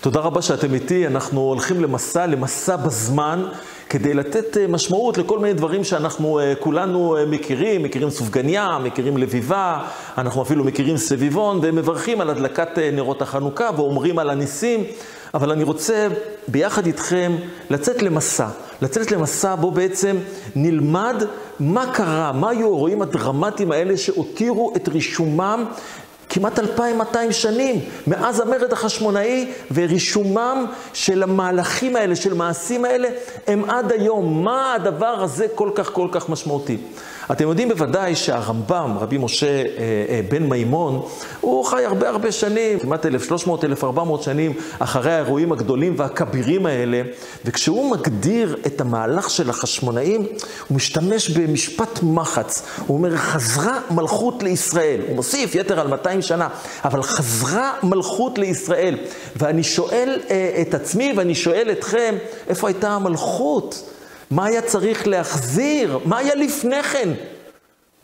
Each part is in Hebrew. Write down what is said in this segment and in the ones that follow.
תודה רבה שאתם איתי, אנחנו הולכים למסע, למסע בזמן, כדי לתת אה, משמעות לכל מיני דברים שאנחנו אה, כולנו אה, מכירים, מכירים סופגניה, מכירים לביבה, אנחנו אפילו מכירים סביבון, ומברכים על הדלקת נרות החנוכה ואומרים על הניסים, אבל אני רוצה ביחד איתכם לצאת למסע, לצאת למסע בו בעצם נלמד מה קרה, מה היו האירועים הדרמטיים האלה שהותירו את רישומם כמעט 2,200 שנים, מאז המרד החשמונאי, ורישומם של המהלכים האלה, של מעשים האלה, הם עד היום. מה הדבר הזה כל כך כל כך משמעותי? אתם יודעים בוודאי שהרמב"ם, רבי משה אה, אה, בן מימון, הוא חי הרבה הרבה שנים, כמעט 1,300-1,400 שנים אחרי האירועים הגדולים והכבירים האלה, וכשהוא מגדיר את המהלך של החשמונאים, הוא משתמש במשפט מחץ. הוא אומר, חזרה מלכות לישראל. הוא מוסיף יתר על 200 שנה, אבל חזרה מלכות לישראל. ואני שואל אה, את עצמי ואני שואל אתכם, איפה הייתה המלכות? מה היה צריך להחזיר? מה היה לפני כן?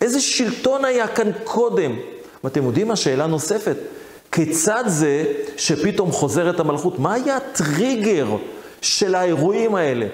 איזה שלטון היה כאן קודם? ואתם יודעים מה? שאלה נוספת. כיצד זה שפתאום חוזרת המלכות? מה היה הטריגר של האירועים האלה?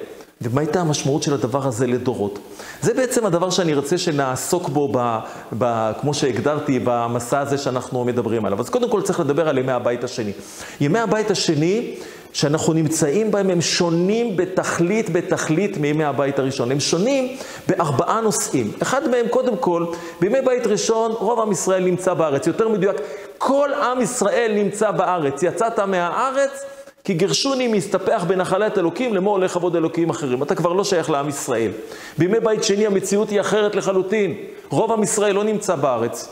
ומה הייתה המשמעות של הדבר הזה לדורות? זה בעצם הדבר שאני רוצה שנעסוק בו, ב, ב, כמו שהגדרתי, במסע הזה שאנחנו מדברים עליו. אז קודם כל צריך לדבר על ימי הבית השני. ימי הבית השני שאנחנו נמצאים בהם הם שונים בתכלית, בתכלית מימי הבית הראשון. הם שונים בארבעה נושאים. אחד מהם, קודם כל, בימי בית ראשון, רוב עם ישראל נמצא בארץ. יותר מדויק, כל עם ישראל נמצא בארץ. יצאת מהארץ, כי גירשוני מסתפח בנחלת אלוקים, לאמור הולך עבוד אלוקים אחרים. אתה כבר לא שייך לעם ישראל. בימי בית שני המציאות היא אחרת לחלוטין. רוב עם ישראל לא נמצא בארץ.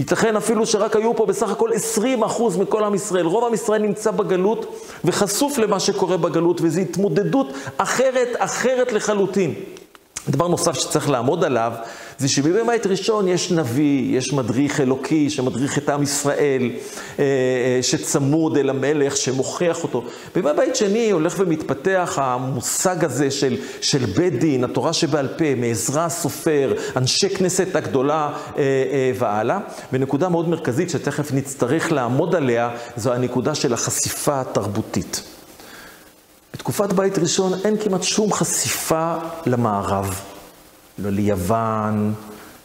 ייתכן אפילו שרק היו פה בסך הכל 20 אחוז מכל עם ישראל. רוב עם ישראל נמצא בגלות וחשוף למה שקורה בגלות, וזו התמודדות אחרת, אחרת לחלוטין. דבר נוסף שצריך לעמוד עליו, זה שבימי בית ראשון יש נביא, יש מדריך אלוקי שמדריך את עם ישראל, אה, אה, שצמוד אל המלך, שמוכיח אותו. בימי בית שני הולך ומתפתח המושג הזה של, של בית דין, התורה שבעל פה, מעזרא הסופר, אנשי כנסת הגדולה אה, והלאה. ונקודה מאוד מרכזית שתכף נצטרך לעמוד עליה, זו הנקודה של החשיפה התרבותית. בתקופת בית ראשון אין כמעט שום חשיפה למערב. לא ליוון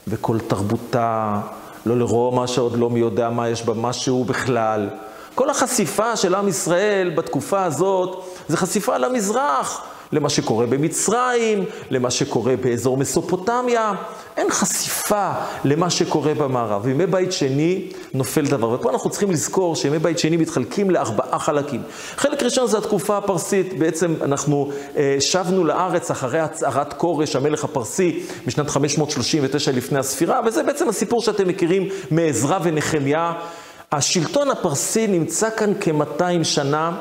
וכל תרבותה, לא לרומא שעוד לא מי יודע מה יש בה משהו בכלל. כל החשיפה של עם ישראל בתקופה הזאת זה חשיפה למזרח. למה שקורה במצרים, למה שקורה באזור מסופוטמיה. אין חשיפה למה שקורה במערב. וימי בית שני נופל דבר. ופה אנחנו צריכים לזכור שימי בית שני מתחלקים לארבעה חלקים. חלק ראשון זה התקופה הפרסית. בעצם אנחנו אה, שבנו לארץ אחרי הצהרת כורש, המלך הפרסי, בשנת 539 לפני הספירה, וזה בעצם הסיפור שאתם מכירים מעזרא ונחמיה. השלטון הפרסי נמצא כאן כ-200 שנה.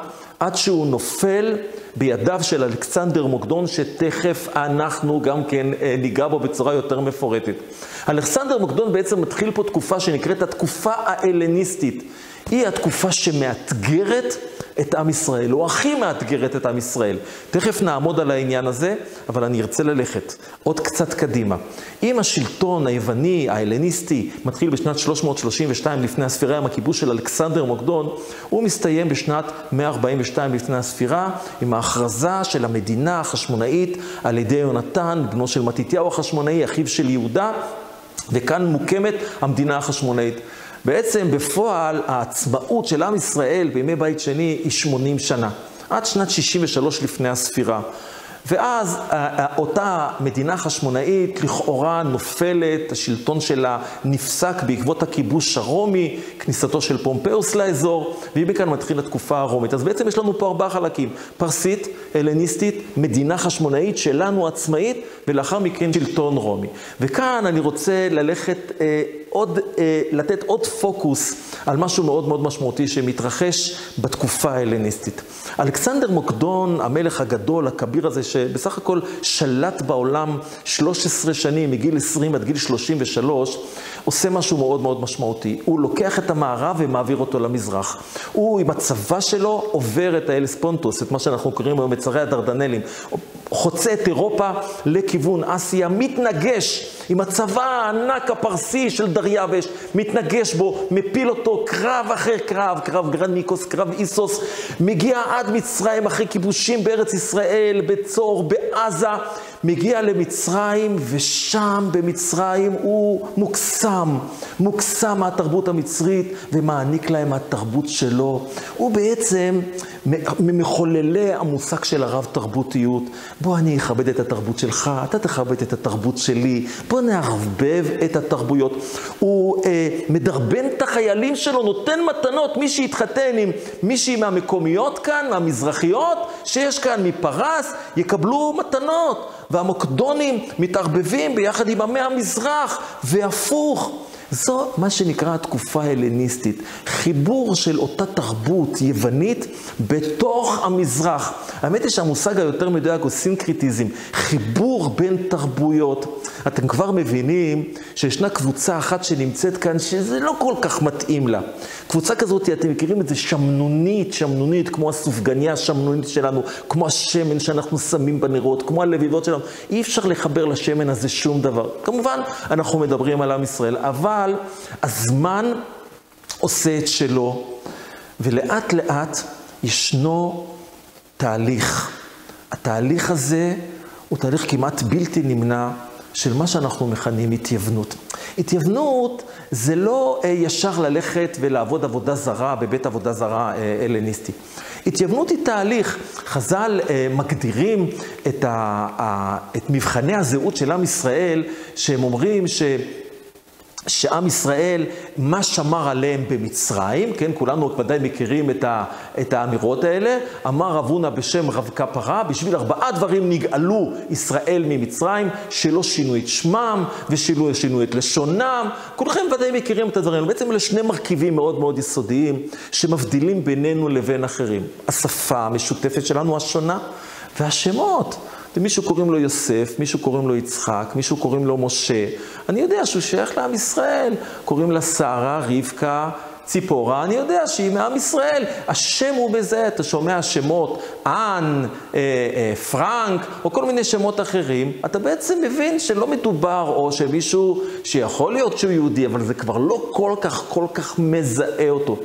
עד שהוא נופל בידיו של אלכסנדר מוקדון, שתכף אנחנו גם כן אה, ניגע בו בצורה יותר מפורטת. אלכסנדר מוקדון בעצם מתחיל פה תקופה שנקראת התקופה ההלניסטית. היא התקופה שמאתגרת את עם ישראל, או הכי מאתגרת את עם ישראל. תכף נעמוד על העניין הזה, אבל אני ארצה ללכת עוד קצת קדימה. אם השלטון היווני, ההלניסטי, מתחיל בשנת 332 לפני הספירה, עם הכיבוש של אלכסנדר מוקדון, הוא מסתיים בשנת 142 לפני הספירה, עם ההכרזה של המדינה החשמונאית על ידי יונתן, בנו של מתתיהו החשמונאי, אחיו של יהודה, וכאן מוקמת המדינה החשמונאית. בעצם בפועל העצמאות של עם ישראל בימי בית שני היא 80 שנה, עד שנת 63 לפני הספירה. ואז אותה מדינה חשמונאית לכאורה נופלת, השלטון שלה נפסק בעקבות הכיבוש הרומי, כניסתו של פומפאוס לאזור, והיא מכאן מתחילה התקופה הרומית. אז בעצם יש לנו פה ארבעה חלקים, פרסית, הלניסטית, מדינה חשמונאית שלנו עצמאית, ולאחר מכן שלטון רומי. וכאן אני רוצה ללכת אה, עוד, אה, לתת עוד פוקוס על משהו מאוד מאוד משמעותי שמתרחש בתקופה ההלניסטית. אלכסנדר מוקדון, המלך הגדול, הכביר הזה, שבסך הכל שלט בעולם 13 שנים, מגיל 20 עד גיל 33, עושה משהו מאוד מאוד משמעותי. הוא לוקח את המערב ומעביר אותו למזרח. הוא עם הצבא שלו עובר את האלספונטוס, את מה שאנחנו קוראים היום מצרי הדרדנלים. חוצה את אירופה לכיוון אסיה, מתנגש עם הצבא הענק הפרסי של דריווש, מתנגש בו, מפיל אותו קרב אחר קרב, קרב גרניקוס, קרב איסוס, מגיע עד מצרים אחרי כיבושים בארץ ישראל, בצור, בעזה, מגיע למצרים, ושם במצרים הוא מוקסם, מוקסם מהתרבות המצרית, ומעניק להם התרבות שלו. הוא בעצם ממחוללי המושג של הרב-תרבותיות. בוא אני אכבד את התרבות שלך, אתה תכבד את התרבות שלי, בוא נערבב את התרבויות. הוא אה, מדרבן את החיילים שלו, נותן מתנות, מי שיתחתן עם מישהי מהמקומיות כאן, מהמזרחיות, שיש כאן מפרס, יקבלו מתנות. והמוקדונים מתערבבים ביחד עם עמי המזרח, והפוך. זו מה שנקרא התקופה ההלניסטית, חיבור של אותה תרבות יוונית בתוך המזרח. האמת היא שהמושג היותר מדויק הוא סינקריטיזם, חיבור בין תרבויות. אתם כבר מבינים שישנה קבוצה אחת שנמצאת כאן שזה לא כל כך מתאים לה. קבוצה כזאת, אתם מכירים את זה, שמנונית, שמנונית, כמו הסופגניה השמנונית שלנו, כמו השמן שאנחנו שמים בנרות, כמו הלביבות שלנו. אי אפשר לחבר לשמן הזה שום דבר. כמובן, אנחנו מדברים על עם ישראל, אבל הזמן עושה את שלו, ולאט לאט ישנו תהליך. התהליך הזה הוא תהליך כמעט בלתי נמנע של מה שאנחנו מכנים התייוונות. התייוונות זה לא אה, ישר ללכת ולעבוד עבודה זרה בבית עבודה זרה אה, הלניסטי. התייוונות היא תהליך. חז"ל אה, מגדירים את, ה, את מבחני הזהות של עם ישראל, שהם אומרים ש... שעם ישראל, מה שמר עליהם במצרים, כן, כולנו ודאי מכירים את, ה, את האמירות האלה, אמר רב הונא בשם רב כפרה, בשביל ארבעה דברים נגאלו ישראל ממצרים, שלא שינו את שמם ושלא שינו את לשונם, כולכם ודאי מכירים את הדברים, בעצם אלה שני מרכיבים מאוד מאוד יסודיים, שמבדילים בינינו לבין אחרים. השפה המשותפת שלנו השונה, והשמות. למישהו קוראים לו יוסף, מישהו קוראים לו יצחק, מישהו קוראים לו משה. אני יודע שהוא שייך לעם ישראל. קוראים לה שרה, רבקה, ציפורה, אני יודע שהיא מעם ישראל. השם הוא בזה, אתה שומע שמות, אן, אה, אה, פרנק, או כל מיני שמות אחרים, אתה בעצם מבין שלא מדובר, או שמישהו שיכול להיות שהוא יהודי, אבל זה כבר לא כל כך, כל כך מזהה אותו.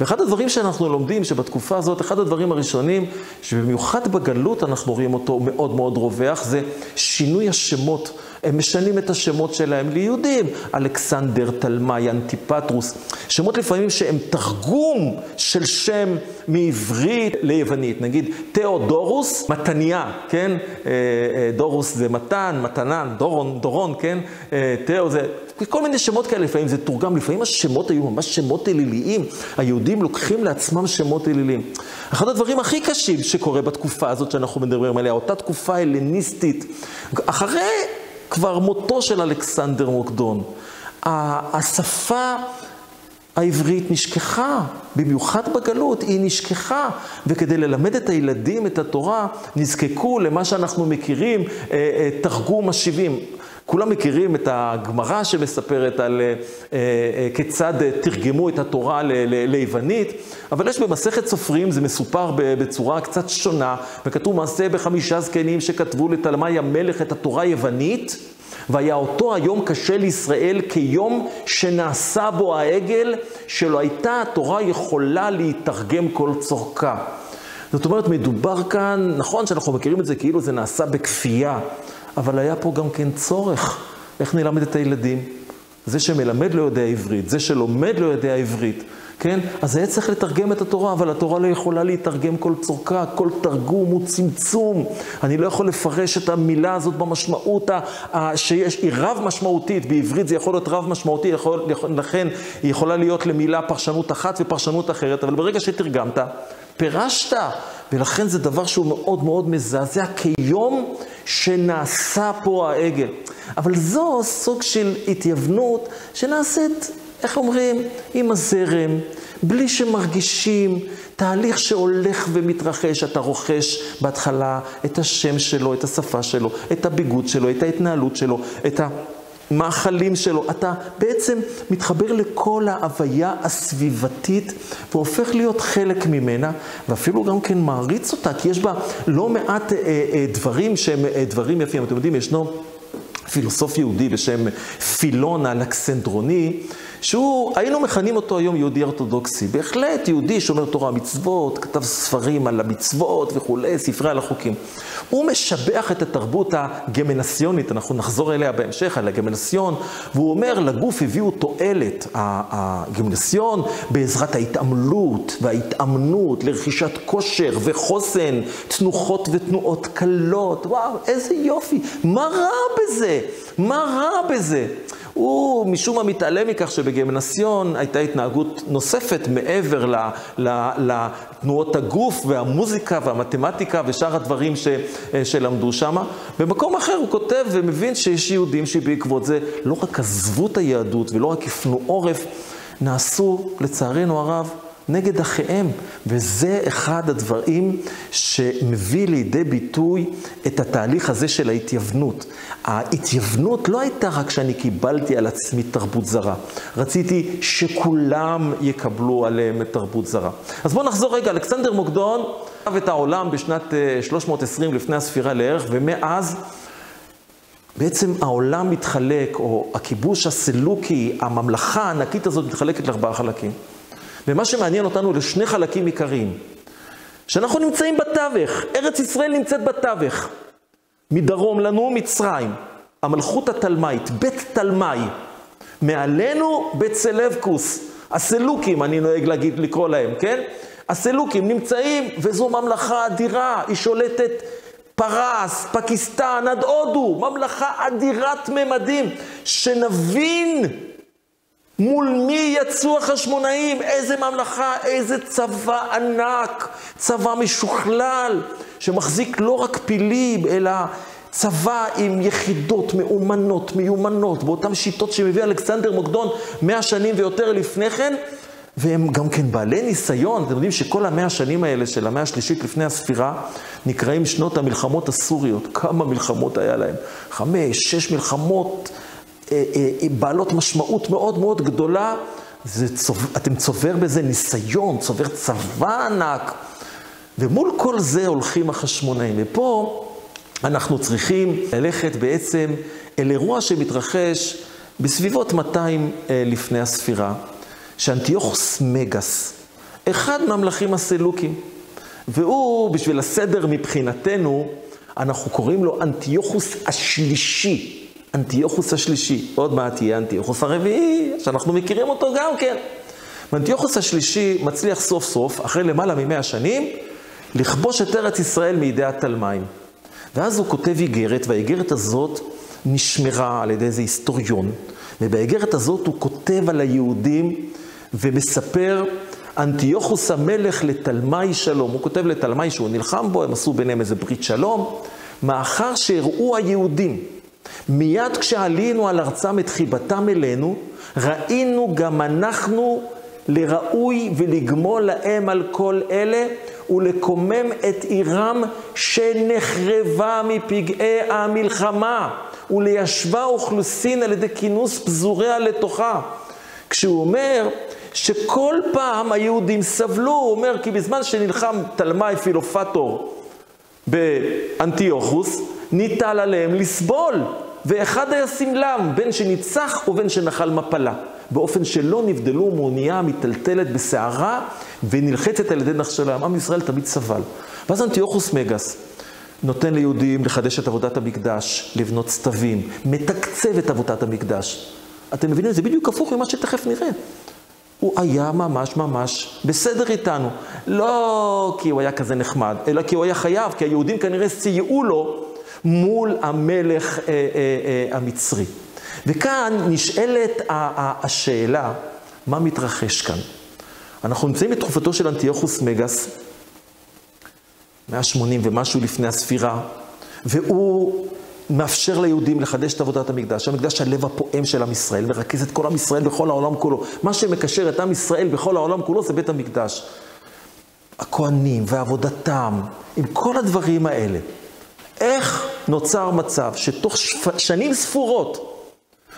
ואחד הדברים שאנחנו לומדים, שבתקופה הזאת, אחד הדברים הראשונים, שבמיוחד בגלות אנחנו רואים אותו מאוד מאוד רווח, זה שינוי השמות. הם משנים את השמות שלהם ליהודים, אלכסנדר, תלמי, אנטיפטרוס, שמות לפעמים שהם תרגום של שם מעברית ליוונית, נגיד תיאודורוס, מתניה, כן? אה, אה, דורוס זה מתן, מתנן, דורון, דורון, כן? אה, תיאו זה... כל מיני שמות כאלה, לפעמים זה תורגם, לפעמים השמות היו ממש שמות אליליים. היהודים לוקחים לעצמם שמות אליליים. אחד הדברים הכי קשים שקורה בתקופה הזאת שאנחנו מדברים עליה, אותה תקופה הלניסטית, אחרי כבר מותו של אלכסנדר מוקדון. השפה העברית נשכחה, במיוחד בגלות, היא נשכחה, וכדי ללמד את הילדים את התורה, נזקקו למה שאנחנו מכירים, אה, אה, תרגום השיבים. כולם מכירים את הגמרא שמספרת על אה, אה, כיצד תרגמו את התורה ליוונית, אבל יש במסכת סופרים, זה מסופר בצורה קצת שונה, וכתוב מעשה בחמישה זקנים שכתבו לתלמי המלך את התורה היוונית, והיה אותו היום קשה לישראל כיום שנעשה בו העגל, שלא הייתה התורה יכולה להתרגם כל צורכה. זאת אומרת, מדובר כאן, נכון שאנחנו מכירים את זה כאילו זה נעשה בכפייה, אבל היה פה גם כן צורך. איך נלמד את הילדים? זה שמלמד לא יודע עברית, זה שלומד לא יודע עברית, כן? אז היה צריך לתרגם את התורה, אבל התורה לא יכולה להתרגם כל צורכה, כל תרגום הוא צמצום. אני לא יכול לפרש את המילה הזאת במשמעות ה- שיש, היא רב משמעותית, בעברית זה יכול להיות רב משמעותי, יכול, לכן היא יכולה להיות למילה פרשנות אחת ופרשנות אחרת, אבל ברגע שתרגמת, פירשת, ולכן זה דבר שהוא מאוד מאוד מזעזע כיום שנעשה פה העגל. אבל זו סוג של התייוונות שנעשית, איך אומרים, עם הזרם, בלי שמרגישים, תהליך שהולך ומתרחש. אתה רוכש בהתחלה את השם שלו, את השפה שלו, את הביגוד שלו, את ההתנהלות שלו, את המאכלים שלו. אתה בעצם מתחבר לכל ההוויה הסביבתית והופך להיות חלק ממנה, ואפילו גם כן מעריץ אותה, כי יש בה לא מעט אה, אה, דברים שהם אה, דברים יפים. אתם יודעים, ישנו פילוסוף יהודי בשם פילון האלכסנדרוני, שהוא, היינו מכנים אותו היום יהודי אורתודוקסי. בהחלט יהודי שומר תורה ומצוות, כתב ספרים על המצוות וכולי, ספרי על החוקים. הוא משבח את התרבות הגמנסיונית, אנחנו נחזור אליה בהמשך, על הגמנסיון, והוא אומר, לגוף הביאו תועלת, הגמנסיון, בעזרת ההתעמלות וההתאמנות לרכישת כושר וחוסן, תנוחות ותנועות קלות. וואו, איזה יופי, מה רע בזה? מה רע בזה? הוא משום מה מתעלם מכך שבגמנסיון הייתה התנהגות נוספת מעבר לתנועות הגוף והמוזיקה והמתמטיקה ושאר הדברים ש, שלמדו שם. במקום אחר הוא כותב ומבין שיש יהודים שבעקבות זה לא רק עזבו את היהדות ולא רק הפנו עורף, נעשו לצערנו הרב נגד אחיהם, וזה אחד הדברים שמביא לידי ביטוי את התהליך הזה של ההתייוונות. ההתייוונות לא הייתה רק שאני קיבלתי על עצמי תרבות זרה, רציתי שכולם יקבלו עליהם את תרבות זרה. אז בואו נחזור רגע, אלכסנדר מוקדון אהב את העולם בשנת 320 אה, לפני הספירה לערך, ומאז בעצם העולם מתחלק, או הכיבוש הסלוקי, הממלכה הענקית הזאת מתחלקת לארבעה חלקים. ומה שמעניין אותנו לשני חלקים עיקריים, שאנחנו נמצאים בתווך, ארץ ישראל נמצאת בתווך. מדרום לנו מצרים, המלכות התלמית, בית תלמי. מעלינו בית סלבקוס, הסלוקים, אני נוהג להגיד, לקרוא להם, כן? הסלוקים נמצאים, וזו ממלכה אדירה, היא שולטת פרס, פקיסטן, עד הודו, ממלכה אדירת ממדים, שנבין מול מי יצאו החשמונאים? איזה ממלכה, איזה צבא ענק, צבא משוכלל, שמחזיק לא רק פילים, אלא צבא עם יחידות מאומנות, מיומנות, באותן שיטות שמביא אלכסנדר מוקדון מאה שנים ויותר לפני כן, והם גם כן בעלי ניסיון. אתם יודעים שכל המאה השנים האלה של המאה השלישית לפני הספירה, נקראים שנות המלחמות הסוריות. כמה מלחמות היה להם? חמש, שש מלחמות. אה, אה, בעלות משמעות מאוד מאוד גדולה, זה צוב, אתם צובר בזה ניסיון, צובר צבא ענק, ומול כל זה הולכים החשמונאים. ופה אנחנו צריכים ללכת בעצם אל אירוע שמתרחש בסביבות 200 אה, לפני הספירה, שאנטיוכוס מגס, אחד מהמלכים הסלוקים, והוא, בשביל הסדר מבחינתנו, אנחנו קוראים לו אנטיוכוס השלישי. אנטיוכוס השלישי, עוד מעט יהיה אנטיוכוס הרביעי, שאנחנו מכירים אותו גם כן. ואנטיוכוס השלישי מצליח סוף סוף, אחרי למעלה ממאה שנים, לכבוש את ארץ ישראל מידי התלמיים. ואז הוא כותב איגרת, והאיגרת הזאת נשמרה על ידי איזה היסטוריון, ובאיגרת הזאת הוא כותב על היהודים ומספר אנטיוכוס המלך לתלמי שלום. הוא כותב לתלמי שהוא נלחם בו, הם עשו ביניהם איזה ברית שלום, מאחר שהראו היהודים מיד כשעלינו על ארצם את חיבתם אלינו, ראינו גם אנחנו לראוי ולגמול להם על כל אלה, ולקומם את עירם שנחרבה מפגעי המלחמה, וליישבה אוכלוסין על ידי כינוס פזוריה לתוכה. כשהוא אומר שכל פעם היהודים סבלו, הוא אומר כי בזמן שנלחם תלמי פילופטור באנטיוכוס, ניטל עליהם לסבול. ואחד היה סמלם, בין שניצח ובין שנחל מפלה, באופן שלא נבדלו מאונייה המטלטלת בסערה ונלחצת על ידי נחשלם. עם ישראל תמיד סבל. ואז אנטיוכוס מגס נותן ליהודים לחדש את עבודת המקדש, לבנות סתווים, מתקצב את עבודת המקדש. אתם מבינים? זה בדיוק הפוך ממה שתכף נראה. הוא היה ממש ממש בסדר איתנו. לא כי הוא היה כזה נחמד, אלא כי הוא היה חייב, כי היהודים כנראה סייעו לו מול המלך אה, אה, אה, המצרי. וכאן נשאלת השאלה, מה מתרחש כאן? אנחנו נמצאים בתקופתו של אנטיוכוס מגס, 180 ומשהו לפני הספירה, והוא מאפשר ליהודים לחדש את עבודת המקדש. המקדש הלב הפועם של עם ישראל, מרכז את כל עם ישראל בכל העולם כולו. מה שמקשר את עם ישראל בכל העולם כולו זה בית המקדש. הכוהנים ועבודתם, עם כל הדברים האלה. איך נוצר מצב שתוך שנים ספורות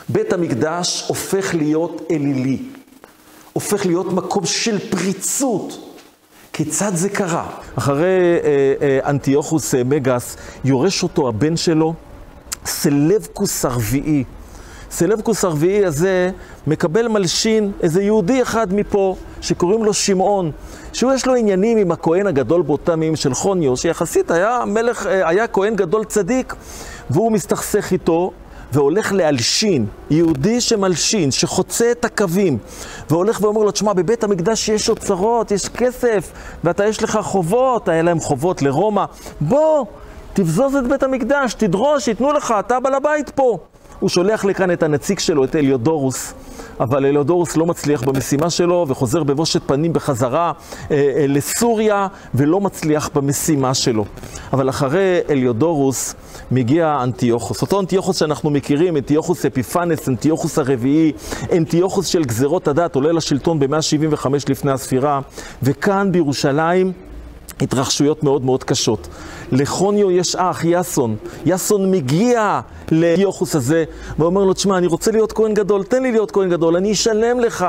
בית המקדש הופך להיות אלילי, הופך להיות מקום של פריצות. כיצד זה קרה? אחרי אה, אה, אנטיוכוס אה, מגס, יורש אותו הבן שלו, סלבקוס הרביעי. סלבקוס הרביעי הזה מקבל מלשין, איזה יהודי אחד מפה, שקוראים לו שמעון, שהוא יש לו עניינים עם הכהן הגדול באותם ימים של חוניו, שיחסית היה מלך, אה, היה כהן גדול צדיק, והוא מסתכסך איתו, והולך להלשין, יהודי שמלשין, שחוצה את הקווים, והולך ואומר לו, תשמע, בבית המקדש יש אוצרות, יש כסף, ואתה יש לך חובות, היה להם חובות לרומא, בוא, תבזוז את בית המקדש, תדרוש, ייתנו לך, אתה בעל הבית פה. הוא שולח לכאן את הנציג שלו, את אליודורוס, אבל אליודורוס לא מצליח במשימה שלו וחוזר בבושת פנים בחזרה אה, אה, לסוריה ולא מצליח במשימה שלו. אבל אחרי אליודורוס מגיע אנטיוכוס, אותו אנטיוכוס שאנחנו מכירים, אנטיוכוס אפיפנס, אנטיוכוס הרביעי, אנטיוכוס של גזרות הדת, עולה לשלטון ב-175 לפני הספירה, וכאן בירושלים התרחשויות מאוד מאוד קשות. לחוניו יש אח, יאסון. יאסון מגיע ליוחוס הזה ואומר לו, תשמע, אני רוצה להיות כהן גדול, תן לי להיות כהן גדול, אני אשלם לך.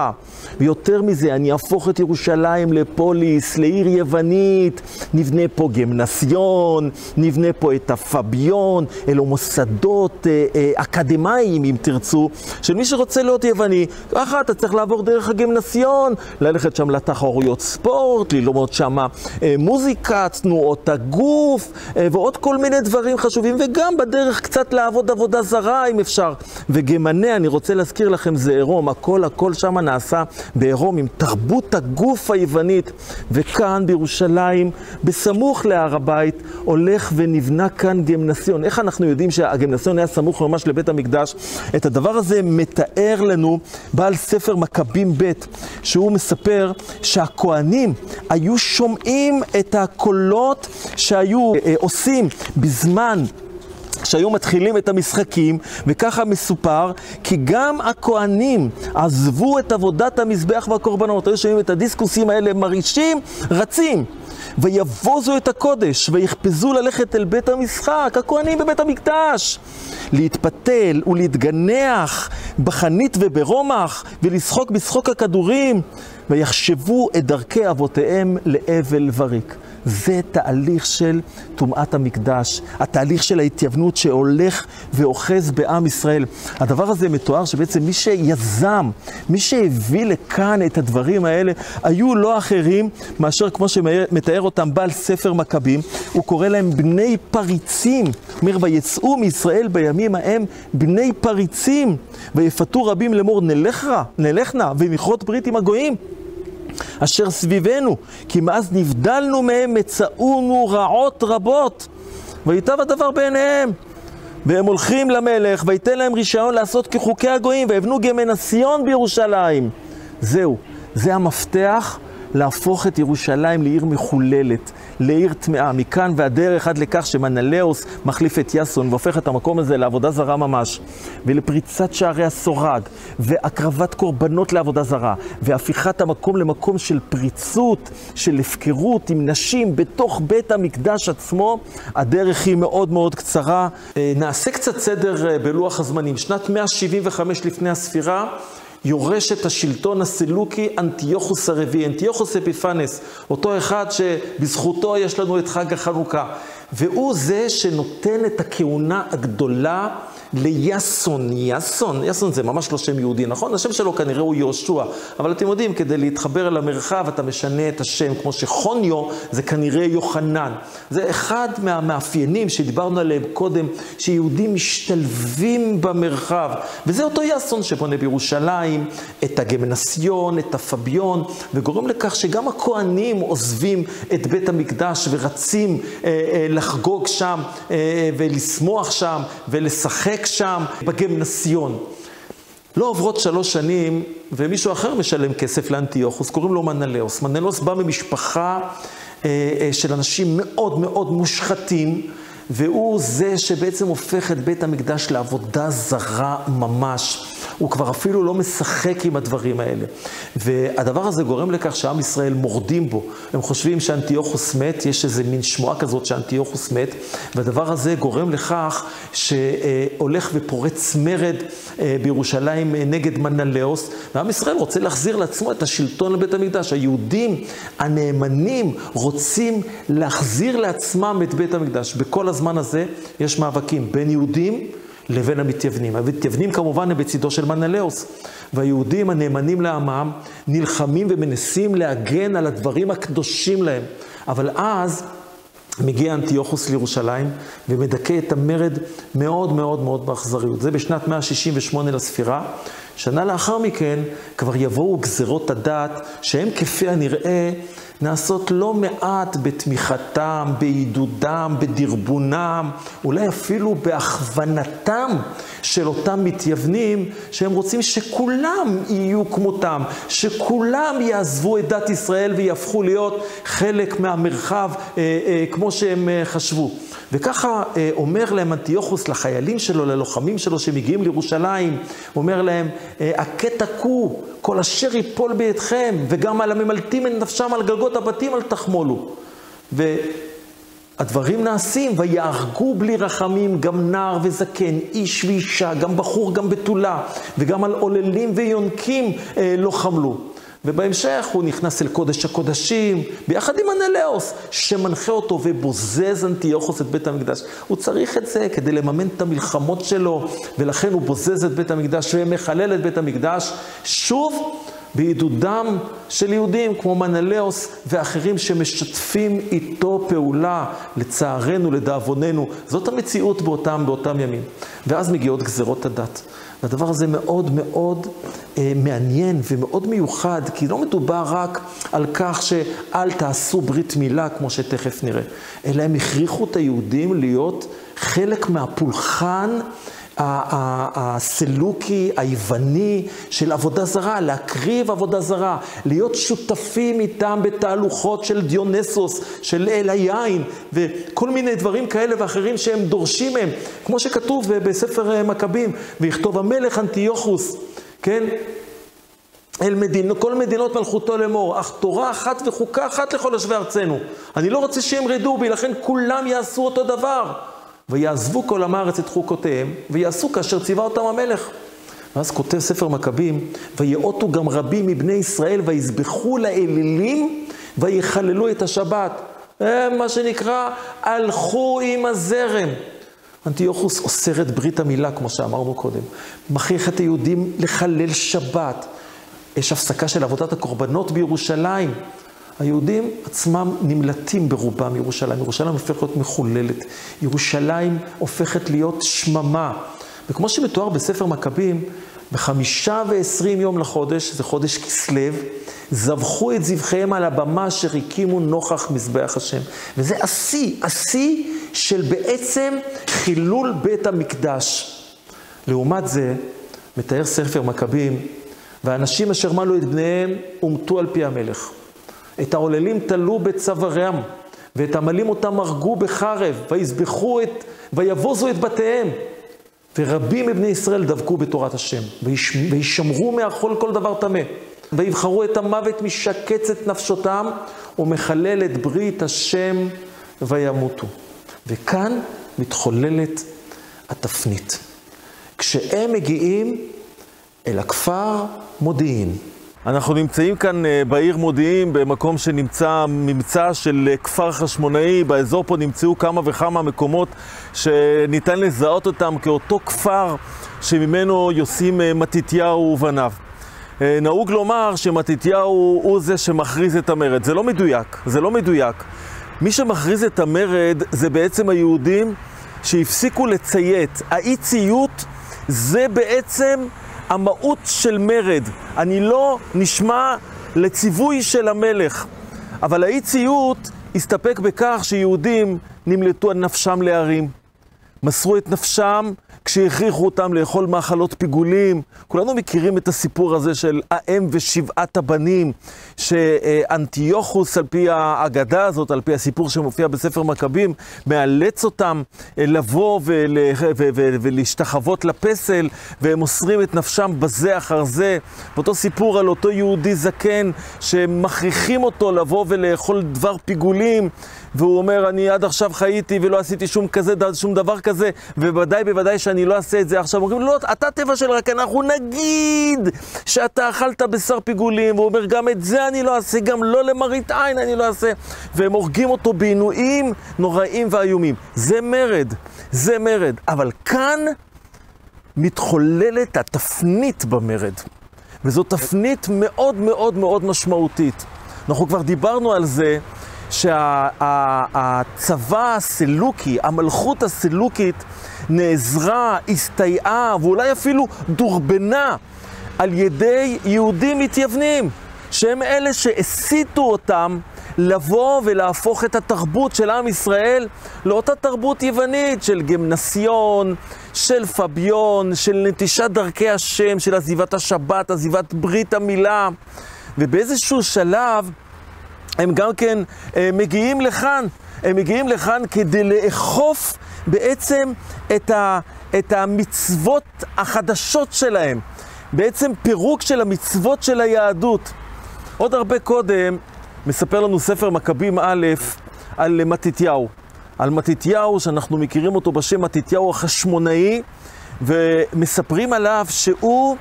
ויותר מזה, אני אהפוך את ירושלים לפוליס, לעיר יוונית, נבנה פה גמנסיון, נבנה פה את הפביון, אלו מוסדות אה, אה, אקדמאיים, אם תרצו, של מי שרוצה להיות יווני. ככה אתה צריך לעבור דרך הגמנסיון, ללכת שם לתחרויות ספורט, ללמוד שם אה, מוזיקה, תנועות הגוף, אה, ועוד כל מיני דברים חשובים, וגם בדרך קצת לעבוד עבודה זרה, אם אפשר. וגמנה, אני רוצה להזכיר לכם, זה עירום, הכל הכל שם נעשה בעירום, עם תרבות הגוף היוונית. וכאן בירושלים, בסמוך להר הבית, הולך ונבנה כאן גמנסיון. איך אנחנו יודעים שהגמנסיון היה סמוך ממש לבית המקדש? את הדבר הזה מתאר לנו בעל ספר מכבים ב', שהוא מספר שהכוהנים היו שומעים את הקולות שהיו עושים בזמן שהיו מתחילים את המשחקים, וככה מסופר, כי גם הכוהנים עזבו את עבודת המזבח והקורבנות. היו שומעים את הדיסקוסים האלה מרעישים, רצים. ויבוזו את הקודש, ויחפזו ללכת אל בית המשחק, הכוהנים בבית המקדש. להתפתל ולהתגנח בחנית וברומח, ולשחוק בשחוק הכדורים, ויחשבו את דרכי אבותיהם לאבל וריק. זה תהליך של טומאת המקדש, התהליך של ההתייוונות שהולך ואוחז בעם ישראל. הדבר הזה מתואר שבעצם מי שיזם, מי שהביא לכאן את הדברים האלה, היו לא אחרים מאשר כמו שמתאר אותם בעל ספר מכבים, הוא קורא להם בני פריצים. אומר, ויצאו מישראל בימים ההם בני פריצים, ויפתו רבים לאמור נלך נלך נא, ונכרות ברית עם הגויים. אשר סביבנו, כי מאז נבדלנו מהם מצאונו רעות רבות, ויטב הדבר בעיניהם. והם הולכים למלך, וייתן להם רישיון לעשות כחוקי הגויים, ויבנו גמנסיון בירושלים. זהו, זה המפתח להפוך את ירושלים לעיר מחוללת, לעיר טמאה. מכאן והדרך עד לכך שמנלאוס מחליף את יאסון והופך את המקום הזה לעבודה זרה ממש, ולפריצת שערי הסורג, והקרבת קורבנות לעבודה זרה, והפיכת המקום למקום של פריצות, של הפקרות עם נשים בתוך בית המקדש עצמו, הדרך היא מאוד מאוד קצרה. אה, נעשה קצת סדר אה, בלוח הזמנים. שנת 175 לפני הספירה, יורש את השלטון הסלוקי אנטיוכוס הרביעי, אנטיוכוס אפיפנס, אותו אחד שבזכותו יש לנו את חג החנוכה. והוא זה שנותן את הכהונה הגדולה ליאסון. יאסון, יאסון זה ממש לא שם יהודי, נכון? השם שלו כנראה הוא יהושע, אבל אתם יודעים, כדי להתחבר אל המרחב אתה משנה את השם, כמו שחוניו זה כנראה יוחנן. זה אחד מהמאפיינים שדיברנו עליהם קודם, שיהודים משתלבים במרחב. וזה אותו יאסון שבונה בירושלים את הגמנסיון, את הפביון, וגורם לכך שגם הכוהנים עוזבים את בית המקדש ורצים אה, אה, לחגוג שם אה, ולשמוח שם ולשחק שם בגמנסיון. לא עוברות שלוש שנים, ומישהו אחר משלם כסף לאנטיוכוס, קוראים לו מנלאוס. מנלאוס בא ממשפחה אה, אה, של אנשים מאוד מאוד מושחתים, והוא זה שבעצם הופך את בית המקדש לעבודה זרה ממש. הוא כבר אפילו לא משחק עם הדברים האלה. והדבר הזה גורם לכך שעם ישראל מורדים בו. הם חושבים שאנטיוכוס מת, יש איזה מין שמועה כזאת שאנטיוכוס מת, והדבר הזה גורם לכך שהולך ופורץ מרד אה, בירושלים נגד מנלאוס, ועם ישראל רוצה להחזיר לעצמו את השלטון לבית המקדש. היהודים הנאמנים רוצים להחזיר לעצמם את בית המקדש. בכל הזמן הזה יש מאבקים בין יהודים לבין המתייוונים. המתייוונים כמובן הם בצידו של מנלאוס, והיהודים הנאמנים לעמם נלחמים ומנסים להגן על הדברים הקדושים להם. אבל אז מגיע אנטיוכוס לירושלים ומדכא את המרד מאוד מאוד מאוד באכזריות. זה בשנת 168 לספירה. שנה לאחר מכן כבר יבואו גזרות הדת, שהן כפי הנראה נעשות לא מעט בתמיכתם, בעידודם, בדרבונם, אולי אפילו בהכוונתם של אותם מתייוונים, שהם רוצים שכולם יהיו כמותם, שכולם יעזבו את דת ישראל ויהפכו להיות חלק מהמרחב אה, אה, כמו שהם אה, חשבו. וככה אה, אומר להם אנטיוכוס לחיילים שלו, ללוחמים שלו שמגיעים לירושלים, אומר להם, אה, הכה תכו, כל אשר ייפול בידכם, וגם על הממלטים את נפשם על גגות הבתים אל תחמולו. והדברים נעשים, ויהרגו בלי רחמים גם נער וזקן, איש ואישה, גם בחור, גם בתולה, וגם על עוללים ויונקים אה, לא חמלו. ובהמשך הוא נכנס אל קודש הקודשים, ביחד עם אנלאוס, שמנחה אותו ובוזז אנטיוכוס את בית המקדש. הוא צריך את זה כדי לממן את המלחמות שלו, ולכן הוא בוזז את בית המקדש ומחלל את בית המקדש. שוב, בעידודם של יהודים כמו מנלאוס ואחרים שמשתפים איתו פעולה, לצערנו, לדאבוננו. זאת המציאות באותם, באותם ימים. ואז מגיעות גזרות הדת. והדבר הזה מאוד מאוד אה, מעניין ומאוד מיוחד, כי לא מדובר רק על כך שאל תעשו ברית מילה, כמו שתכף נראה, אלא הם הכריחו את היהודים להיות חלק מהפולחן הסלוקי, היווני של עבודה זרה, להקריב עבודה זרה, להיות שותפים איתם בתהלוכות של דיונסוס, של אל היין, וכל מיני דברים כאלה ואחרים שהם דורשים מהם, כמו שכתוב בספר אה, מכבים, ויכתוב המלך אנטיוכוס, כן? אל מדינו, כל מדינות מלכותו לאמור, אך תורה אחת וחוקה אחת לכל יושבי ארצנו. אני לא רוצה שהם רדו בי, לכן כולם יעשו אותו דבר. ויעזבו כל עם הארץ את חוקותיהם, ויעשו כאשר ציווה אותם המלך. ואז כותב ספר מכבים, ויאותו גם רבים מבני ישראל, ויזבחו לאלילים, ויחללו את השבת. הם, מה שנקרא, הלכו עם הזרם. אנטיוכוס אוסר את ברית המילה, כמו שאמרנו קודם. מכריח את היהודים לחלל שבת. יש הפסקה של עבודת הקורבנות בירושלים. היהודים עצמם נמלטים ברובם מירושלים. ירושלים הופכת להיות מחוללת. ירושלים הופכת להיות שממה. וכמו שמתואר בספר מכבים, בחמישה ועשרים יום לחודש, זה חודש כסלו, זבחו את זבחיהם על הבמה אשר הקימו נוכח מזבח השם. וזה השיא, השיא של בעצם חילול בית המקדש. לעומת זה, מתאר ספר מכבים, והאנשים אשר מלו את בניהם הומתו על פי המלך. את העוללים תלו בצווארם, ואת עמלים אותם הרגו בחרב, ויזבחו את, ויבוזו את בתיהם. ורבים מבני ישראל דבקו בתורת השם, וישמרו מאכול כל דבר טמא. ויבחרו את המוות משקץ את נפשותם, ומחלל את ברית השם וימותו. וכאן מתחוללת התפנית. כשהם מגיעים אל הכפר מודיעין, אנחנו נמצאים כאן אה, בעיר מודיעין, במקום שנמצא ממצא של אה, כפר חשמונאי. באזור פה נמצאו כמה וכמה מקומות שניתן לזהות אותם כאותו כפר שממנו יוסים אה, מתתיהו ובניו. נהוג לומר שמתתיהו הוא זה שמכריז את המרד. זה לא מדויק, זה לא מדויק. מי שמכריז את המרד זה בעצם היהודים שהפסיקו לציית. האי ציות זה בעצם המהות של מרד. אני לא נשמע לציווי של המלך. אבל האי ציות הסתפק בכך שיהודים נמלטו על נפשם להרים. מסרו את נפשם כשהכריחו אותם לאכול מאכלות פיגולים. כולנו מכירים את הסיפור הזה של האם ושבעת הבנים, שאנטיוכוס, על פי האגדה הזאת, על פי הסיפור שמופיע בספר מכבים, מאלץ אותם אה, לבוא ול... ולהשתחוות לפסל, והם מוסרים את נפשם בזה אחר זה. ואותו סיפור על אותו יהודי זקן, שמכריחים אותו לבוא ולאכול דבר פיגולים. והוא אומר, אני עד עכשיו חייתי ולא עשיתי שום כזה, שום דבר כזה, ובוודאי, בוודאי שאני לא אעשה את זה עכשיו. אומרים, לא, אתה תבשל רק אנחנו נגיד שאתה אכלת בשר פיגולים, והוא אומר, גם את זה אני לא אעשה, גם לא למראית עין אני לא אעשה. והם הורגים אותו בעינויים נוראים ואיומים. זה מרד, זה מרד. אבל כאן מתחוללת התפנית במרד. וזו תפנית מאוד מאוד מאוד משמעותית. אנחנו כבר דיברנו על זה שהצבא הסלוקי, המלכות הסלוקית, נעזרה, הסתייעה ואולי אפילו דורבנה על ידי יהודים מתייוונים, שהם אלה שהסיתו אותם לבוא ולהפוך את התרבות של עם ישראל לאותה תרבות יוונית של גמנסיון, של פביון, של נטישת דרכי השם, של עזיבת השבת, עזיבת ברית המילה. ובאיזשהו שלב הם גם כן אה, מגיעים לכאן, הם מגיעים לכאן כדי לאכוף בעצם את, ה, את המצוות החדשות שלהם, בעצם פירוק של המצוות של היהדות. עוד הרבה קודם מספר לנו ספר מכבים א' על מתתיהו. על מתתיהו, שאנחנו מכירים אותו בשם מתתיהו החשמונאי, ומספרים עליו שהוא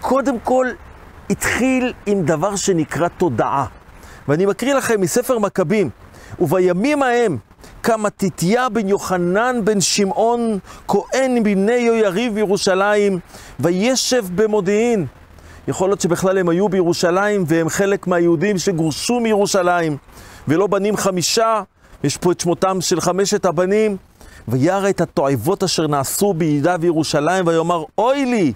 קודם כל התחיל עם דבר שנקרא תודעה. ואני מקריא לכם מספר מכבים, ובימים ההם קם מתתיה בן יוחנן בן שמעון, כהן בני יריב בירושלים, וישב במודיעין. יכול להיות שבכלל הם היו בירושלים והם חלק מהיהודים שגורשו מירושלים, ולא בנים חמישה, יש פה את שמותם של חמשת הבנים. וירא את התועבות אשר נעשו ביהודה וירושלים, ויאמר, אוי לי,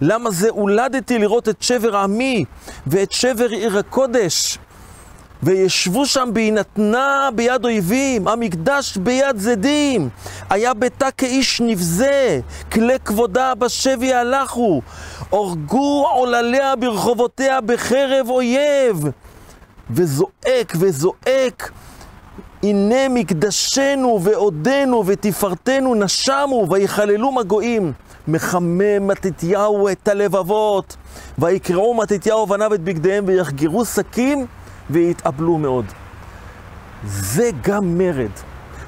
למה זה הולדתי לראות את שבר עמי ואת שבר עיר הקודש? וישבו שם בהינתנה ביד אויבים, המקדש ביד זדים. היה ביתה כאיש נבזה, כלי כבודה בשבי הלכו. הרגו עולליה ברחובותיה בחרב אויב. וזועק וזועק, הנה מקדשנו ועודנו ותפארתנו נשמו ויחללו מגועים. מחמם מתתיהו את הלבבות, ויקרעו מתתיהו בניו את בגדיהם ויחגרו שקים ויתאבלו מאוד. זה גם מרד.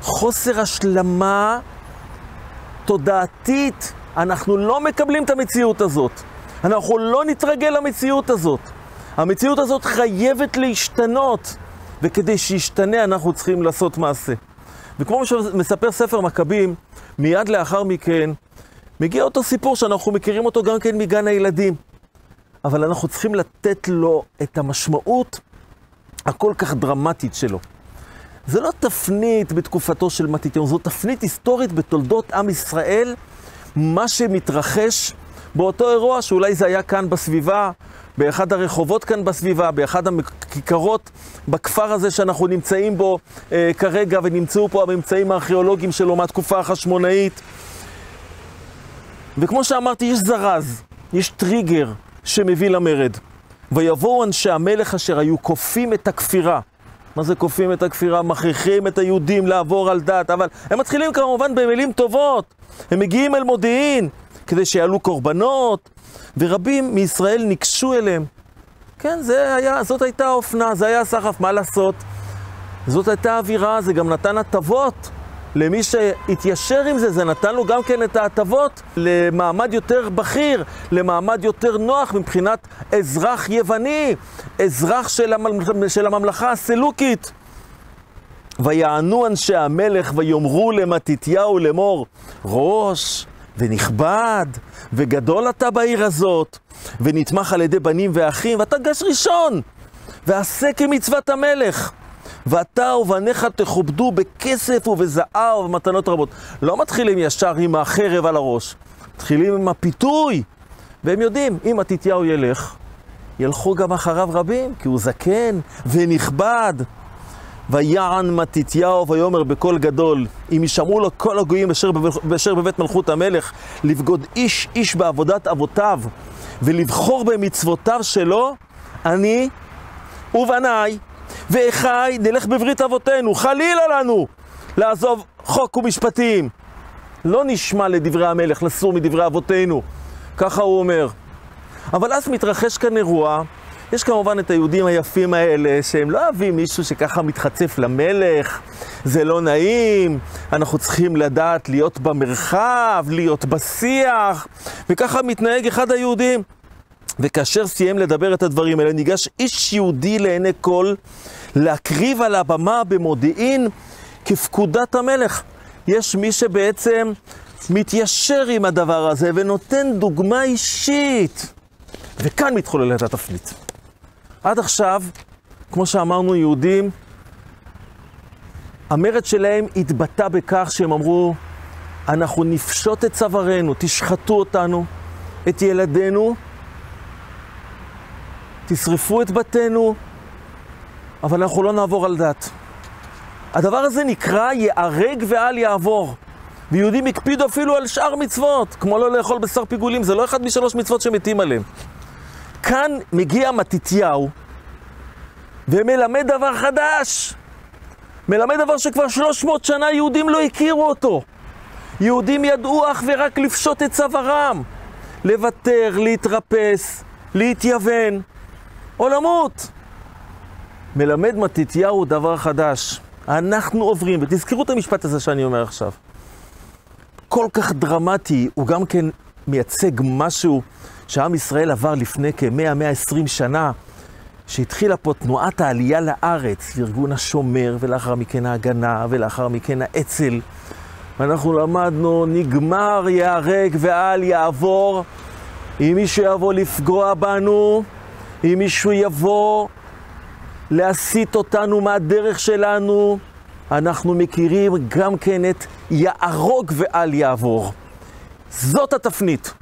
חוסר השלמה תודעתית. אנחנו לא מקבלים את המציאות הזאת. אנחנו לא נתרגל למציאות הזאת. המציאות הזאת חייבת להשתנות, וכדי שישתנה אנחנו צריכים לעשות מעשה. וכמו שמספר ספר מכבים, מיד לאחר מכן מגיע אותו סיפור שאנחנו מכירים אותו גם כן מגן הילדים. אבל אנחנו צריכים לתת לו את המשמעות הכל כך דרמטית שלו. זה לא תפנית בתקופתו של מתתיהו, זו תפנית היסטורית בתולדות עם ישראל, מה שמתרחש באותו אירוע, שאולי זה היה כאן בסביבה, באחד הרחובות כאן בסביבה, באחד הכיכרות בכפר הזה שאנחנו נמצאים בו אה, כרגע, ונמצאו פה הממצאים הארכיאולוגיים שלו מהתקופה החשמונאית. וכמו שאמרתי, יש זרז, יש טריגר שמביא למרד. ויבואו אנשי המלך אשר היו כופים את הכפירה. מה זה כופים את הכפירה? מכריחים את היהודים לעבור על דת, אבל הם מתחילים כמובן במילים טובות. הם מגיעים אל מודיעין כדי שיעלו קורבנות, ורבים מישראל ניגשו אליהם. כן, זה היה, זאת הייתה האופנה, זה היה הסחף, מה לעשות? זאת הייתה אווירה, זה גם נתן הטבות למי שהתיישר עם זה, זה נתן לו גם כן את ההטבות למעמד יותר בכיר, למעמד יותר נוח מבחינת אזרח יווני, אזרח של, הממלכה, של הממלכה הסלוקית. ויענו אנשי המלך ויאמרו למתתיהו לאמור, ראש ונכבד וגדול אתה בעיר הזאת, ונתמך על ידי בנים ואחים, ואתה גש ראשון, ועשה כמצוות המלך. ואתה ובניך תכובדו בכסף ובזהב ובמתנות רבות. לא מתחילים ישר עם החרב על הראש, מתחילים עם הפיתוי. והם יודעים, אם מתתיהו ילך, ילכו גם אחריו רבים, כי הוא זקן ונכבד. ויען מתתיהו ויאמר בקול גדול, אם ישמעו לו כל הגויים אשר, בבית מלכות המלך, לבגוד איש איש בעבודת אבותיו, ולבחור במצוותיו שלו, אני ובניי ואחיי נלך בברית אבותינו, חלילה לנו לעזוב חוק ומשפטים. לא נשמע לדברי המלך, לסור מדברי אבותינו, ככה הוא אומר. אבל אז מתרחש כאן אירוע יש כמובן את היהודים היפים האלה, שהם לא אוהבים מישהו שככה מתחצף למלך, זה לא נעים, אנחנו צריכים לדעת להיות במרחב, להיות בשיח, וככה מתנהג אחד היהודים. וכאשר סיים לדבר את הדברים האלה, ניגש איש יהודי לעיני כל להקריב על הבמה במודיעין כפקודת המלך. יש מי שבעצם מתיישר עם הדבר הזה ונותן דוגמה אישית. וכאן מתחוללת התפנית. עד עכשיו, כמו שאמרנו, יהודים, המרד שלהם התבטא בכך שהם אמרו, אנחנו נפשוט את צווארנו, תשחטו אותנו, את ילדינו, תשרפו את בתינו, אבל אנחנו לא נעבור על דת. הדבר הזה נקרא ייהרג ואל יעבור. ויהודים הקפידו אפילו על שאר מצוות, כמו לא לאכול בשר פיגולים, זה לא אחד משלוש מצוות שמתים עליהם. כאן מגיע מתתיהו ומלמד דבר חדש. מלמד דבר שכבר 300 שנה יהודים לא הכירו אותו. יהודים ידעו אך ורק לפשוט את צווארם, לוותר, להתרפס, להתייוון או למות. מלמד מתתיהו דבר חדש. אנחנו עוברים, ותזכרו את המשפט הזה שאני אומר עכשיו. כל כך דרמטי, הוא גם כן מייצג משהו שעם ישראל עבר לפני כ-100-120 שנה, שהתחילה פה תנועת העלייה לארץ, ארגון השומר, ולאחר מכן ההגנה, ולאחר מכן האצ"ל. ואנחנו למדנו, נגמר ייהרג ואל יעבור. אם מישהו יבוא לפגוע בנו, אם מישהו יבוא להסיט אותנו מהדרך שלנו, אנחנו מכירים גם כן את יהרוג ואל יעבור. זאת התפנית.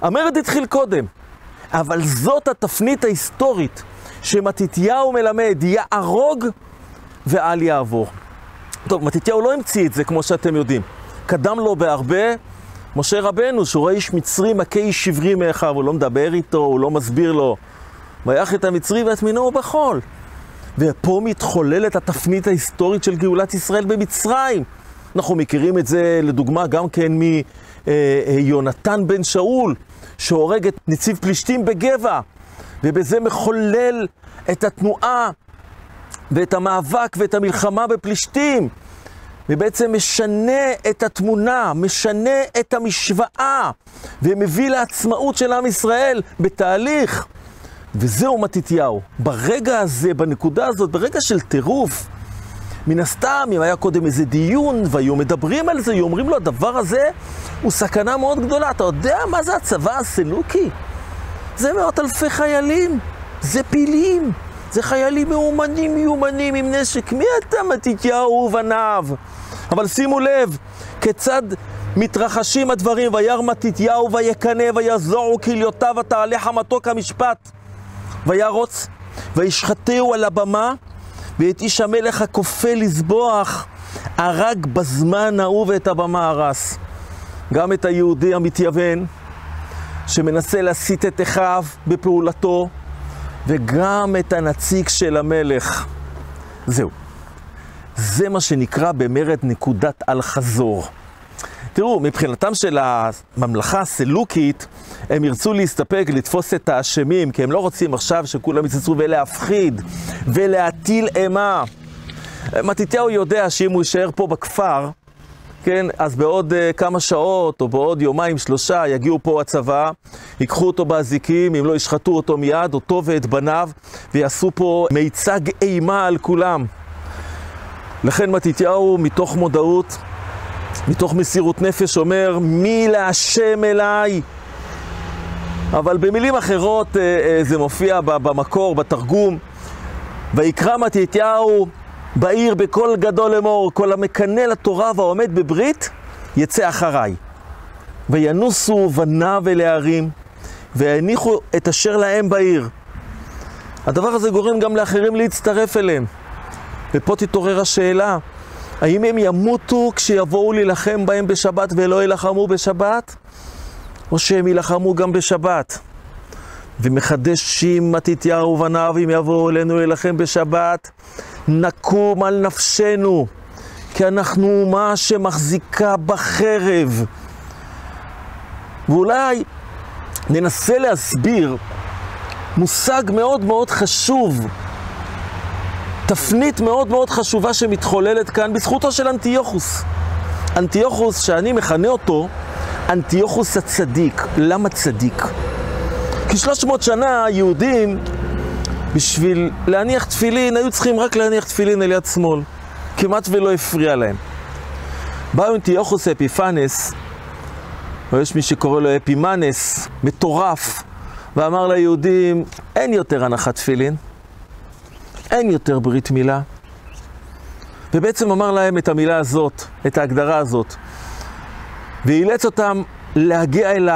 המרד התחיל קודם, אבל זאת התפנית ההיסטורית שמתתיהו מלמד, יהרוג ואל יעבור. טוב, מתתיהו לא המציא את זה, כמו שאתם יודעים. קדם לו בהרבה משה רבנו, שהוא רואה איש מצרי מכה איש שברי מאחיו, הוא לא מדבר איתו, הוא לא מסביר לו. ויח את המצרי והטמינו בחול. ופה מתחוללת התפנית ההיסטורית של גאולת ישראל במצרים. אנחנו מכירים את זה, לדוגמה, גם כן מיונתן אה, בן שאול, שהורג את נציב פלישתים בגבע, ובזה מחולל את התנועה ואת המאבק ואת המלחמה בפלישתים, ובעצם משנה את התמונה, משנה את המשוואה, ומביא לעצמאות של עם ישראל בתהליך. וזהו מתתיהו. ברגע הזה, בנקודה הזאת, ברגע של טירוף, מן הסתם, אם היה קודם איזה דיון והיו מדברים על זה, היו אומרים לו, הדבר הזה הוא סכנה מאוד גדולה. אתה יודע מה זה הצבא הסלוקי? זה מאות אלפי חיילים, זה פילים, זה חיילים מאומנים מיומנים עם נשק. מי אתה מתתיהו ובניו? אבל שימו לב, כיצד מתרחשים הדברים, וירא מתתיהו ויקנא ויזועו כליותיו ותעלה חמתו כמשפט. וירוץ וישחטהו על הבמה ואת איש המלך הכופה לזבוח הרג בזמן ההוא ואת הבמה הרס. גם את היהודי המתייוון, שמנסה להסיט את אחיו בפעולתו, וגם את הנציג של המלך. זהו. זה מה שנקרא במרד נקודת אל-חזור. תראו, מבחינתם של הממלכה הסלוקית, הם ירצו להסתפק, לתפוס את האשמים, כי הם לא רוצים עכשיו שכולם יצאו ולהפחיד ולהטיל אימה. מתתיהו יודע שאם הוא יישאר פה בכפר, כן, אז בעוד uh, כמה שעות או בעוד יומיים שלושה יגיעו פה הצבא, ייקחו אותו באזיקים, אם לא ישחטו אותו מיד, אותו ואת בניו, ויעשו פה מיצג אימה על כולם. לכן מתתיהו, מתוך מודעות, מתוך מסירות נפש, אומר, מי להשם אליי? אבל במילים אחרות uh, uh, זה מופיע במקור, בתרגום. ויקרא מתתיהו בעיר בקול גדול לאמור, כל המקנא לתורה והעומד בברית, יצא אחריי. וינוסו בניו אל הערים, ויניחו את אשר להם בעיר. הדבר הזה גורם גם לאחרים להצטרף אליהם. ופה תתעורר השאלה, האם הם ימותו כשיבואו להילחם בהם בשבת ולא יילחמו בשבת? או שהם יילחמו גם בשבת? ומחדשים מתתיהו ובניו אם יבואו אלינו להילחם בשבת, נקום על נפשנו, כי אנחנו אומה שמחזיקה בחרב. ואולי ננסה להסביר מושג מאוד מאוד חשוב, תפנית מאוד מאוד חשובה שמתחוללת כאן בזכותו של אנטיוכוס. אנטיוכוס, שאני מכנה אותו אנטיוכוס הצדיק. למה צדיק? כי 300 שנה היהודים, בשביל להניח תפילין, היו צריכים רק להניח תפילין על יד שמאל. כמעט ולא הפריע להם. בא אנטיוכוס אפיפנס, או יש מי שקורא לו אפימנס, מטורף, ואמר ליהודים, אין יותר הנחת תפילין, אין יותר ברית מילה. ובעצם אמר להם את המילה הזאת, את ההגדרה הזאת, ואילץ אותם להגיע אל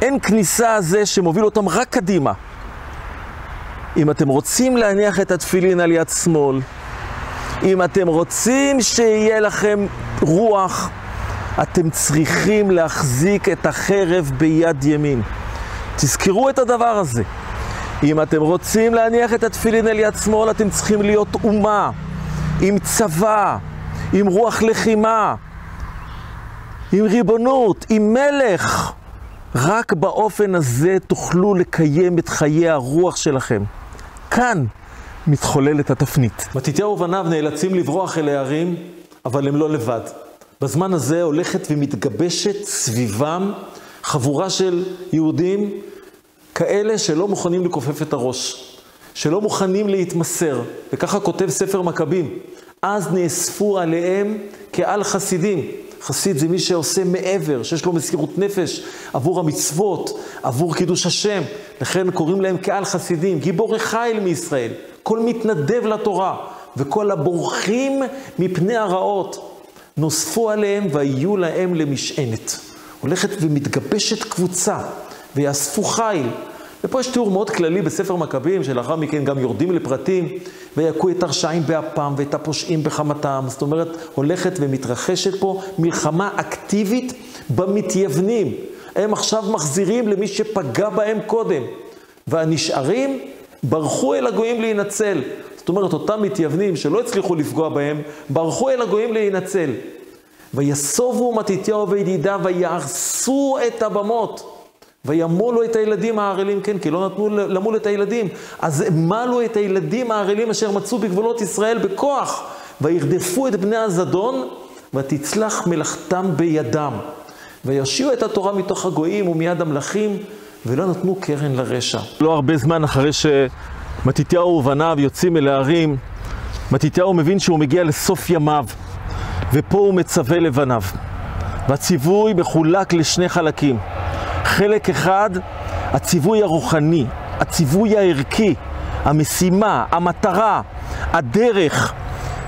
האין כניסה הזה שמוביל אותם רק קדימה. אם אתם רוצים להניח את התפילין על יד שמאל, אם אתם רוצים שיהיה לכם רוח, אתם צריכים להחזיק את החרב ביד ימין. תזכרו את הדבר הזה. אם אתם רוצים להניח את התפילין על יד שמאל, אתם צריכים להיות אומה, עם צבא, עם רוח לחימה, עם ריבונות, עם מלך. רק באופן הזה תוכלו לקיים את חיי הרוח שלכם. כאן מתחוללת התפנית. מתתיהו ובניו נאלצים לברוח אל הערים, אבל הם לא לבד. בזמן הזה הולכת ומתגבשת סביבם חבורה של יהודים כאלה שלא מוכנים לכופף את הראש, שלא מוכנים להתמסר, וככה כותב ספר מכבים. אז נאספו עליהם כעל חסידים. חסיד זה מי שעושה מעבר, שיש לו מסירות נפש עבור המצוות, עבור קידוש השם. לכן קוראים להם כעל חסידים, גיבורי חיל מישראל, כל מתנדב לתורה, וכל הבורחים מפני הרעות. נוספו עליהם ויהיו להם למשענת. הולכת ומתגבשת קבוצה, ויאספו חיל. ופה יש תיאור מאוד כללי בספר מכבים, שלאחר מכן גם יורדים לפרטים, ויכו את הרשעים באפם ואת הפושעים בחמתם. זאת אומרת, הולכת ומתרחשת פה מלחמה אקטיבית במתייוונים. הם עכשיו מחזירים למי שפגע בהם קודם. והנשארים ברחו אל הגויים להינצל. זאת אומרת, אותם מתייוונים שלא הצליחו לפגוע בהם, ברחו אל הגויים להינצל. ויסובו מתתיהו וידידיו ויהרסו את הבמות. וימולו את הילדים הערלים, כן, כי לא נתנו למול את הילדים. אז מלו את הילדים הערלים אשר מצאו בגבולות ישראל בכוח, וירדפו את בני הזדון, ותצלח מלאכתם בידם. ויושיעו את התורה מתוך הגויים ומיד המלכים, ולא נתנו קרן לרשע. לא הרבה זמן אחרי שמתתיהו ובניו יוצאים אל הערים, מתתיהו מבין שהוא מגיע לסוף ימיו, ופה הוא מצווה לבניו. והציווי מחולק לשני חלקים. חלק אחד, הציווי הרוחני, הציווי הערכי, המשימה, המטרה, הדרך.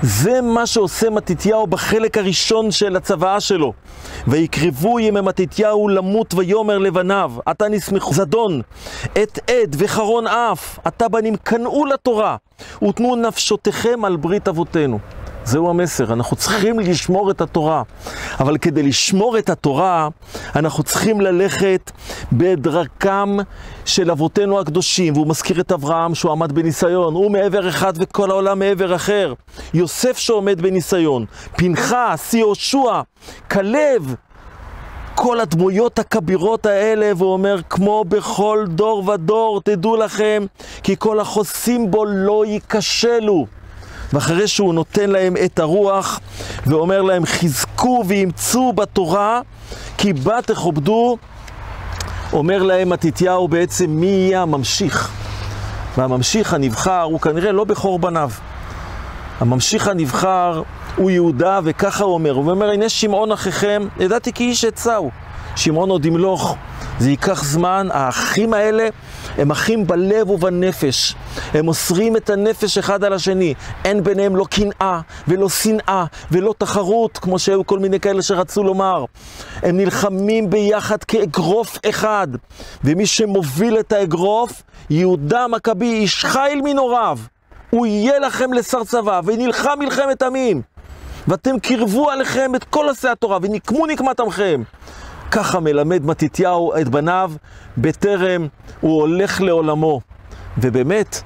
זה מה שעושה מתתיהו בחלק הראשון של הצוואה שלו. ויקרבו ימי מתתיהו למות ויאמר לבניו, אתה נסמכו זדון, את עד וחרון אף, אתה בנים קנאו לתורה, ותנו נפשותיכם על ברית אבותינו. זהו המסר, אנחנו צריכים לשמור את התורה. אבל כדי לשמור את התורה, אנחנו צריכים ללכת בדרכם של אבותינו הקדושים. והוא מזכיר את אברהם שהוא עמד בניסיון, הוא מעבר אחד וכל העולם מעבר אחר. יוסף שעומד בניסיון, פנחס, יהושע, כלב. כל הדמויות הכבירות האלה, והוא אומר, כמו בכל דור ודור, תדעו לכם, כי כל החוסים בו לא ייכשלו. ואחרי שהוא נותן להם את הרוח ואומר להם חזקו ואימצו בתורה כי בה תכובדו, אומר להם מתתיהו בעצם מי יהיה הממשיך. והממשיך הנבחר הוא כנראה לא בכור בניו. הממשיך הנבחר הוא יהודה, וככה הוא אומר. הוא אומר, הנה שמעון אחיכם, ידעתי כי איש עצה הוא. שמעון עוד ימלוך. זה ייקח זמן, האחים האלה הם אחים בלב ובנפש. הם מוסרים את הנפש אחד על השני. אין ביניהם לא קנאה ולא שנאה ולא תחרות, כמו שהיו כל מיני כאלה שרצו לומר. הם נלחמים ביחד כאגרוף אחד. ומי שמוביל את האגרוף, יהודה המכבי, איש חיל מנוריו. הוא יהיה לכם לשר צבא, ונלחם מלחמת עמים, ואתם קרבו עליכם את כל עשי התורה, ונקמו נקמת עמכם. ככה מלמד מתתיהו את בניו בטרם הוא הולך לעולמו. ובאמת,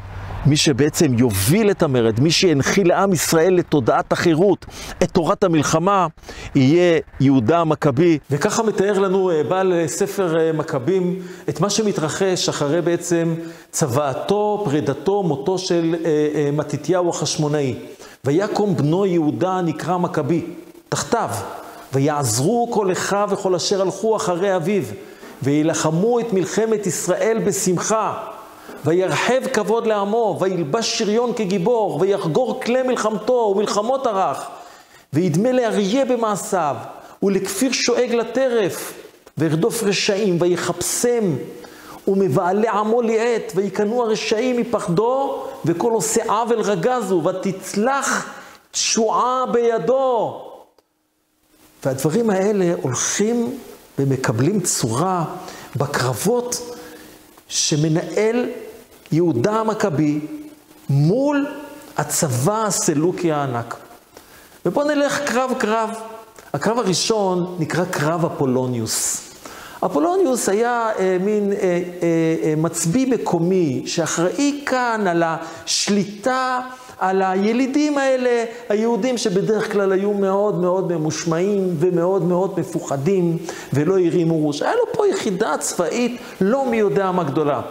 מי שבעצם יוביל את המרד, מי שינחיל לעם ישראל לתודעת החירות, את תורת המלחמה, יהיה יהודה המכבי. וככה מתאר לנו אה, בעל אה, ספר אה, מכבים את מה שמתרחש אחרי בעצם צוואתו, פרידתו, מותו של מתתיהו החשמונאי. ויקום בנו יהודה נקרא מכבי, תחתיו, ויעזרו כל אחיו וכל אשר הלכו אחרי אביו, וילחמו את מלחמת ישראל בשמחה. וירחב כבוד לעמו, וילבש שריון כגיבור, ויחגור כלי מלחמתו ומלחמות ערך, וידמה לאריה במעשיו, ולכפיר שואג לטרף, וירדוף רשעים, ויחפשם, ומבעלי עמו ליעט, ויקנו הרשעים מפחדו, וכל עושה עוול רגזו, ותצלח תשועה בידו. והדברים האלה הולכים ומקבלים צורה בקרבות שמנהל יהודה המכבי מול הצבא הסלוקי הענק. ובואו נלך קרב-קרב. הקרב הראשון נקרא קרב אפולוניוס. אפולוניוס היה אה, מין אה, אה, אה, מצביא מקומי שאחראי כאן על השליטה, על הילידים האלה, היהודים שבדרך כלל היו מאוד מאוד ממושמעים ומאוד מאוד מפוחדים ולא הרימו ראש. היה לו פה יחידה צבאית לא מי יודע מה גדולה.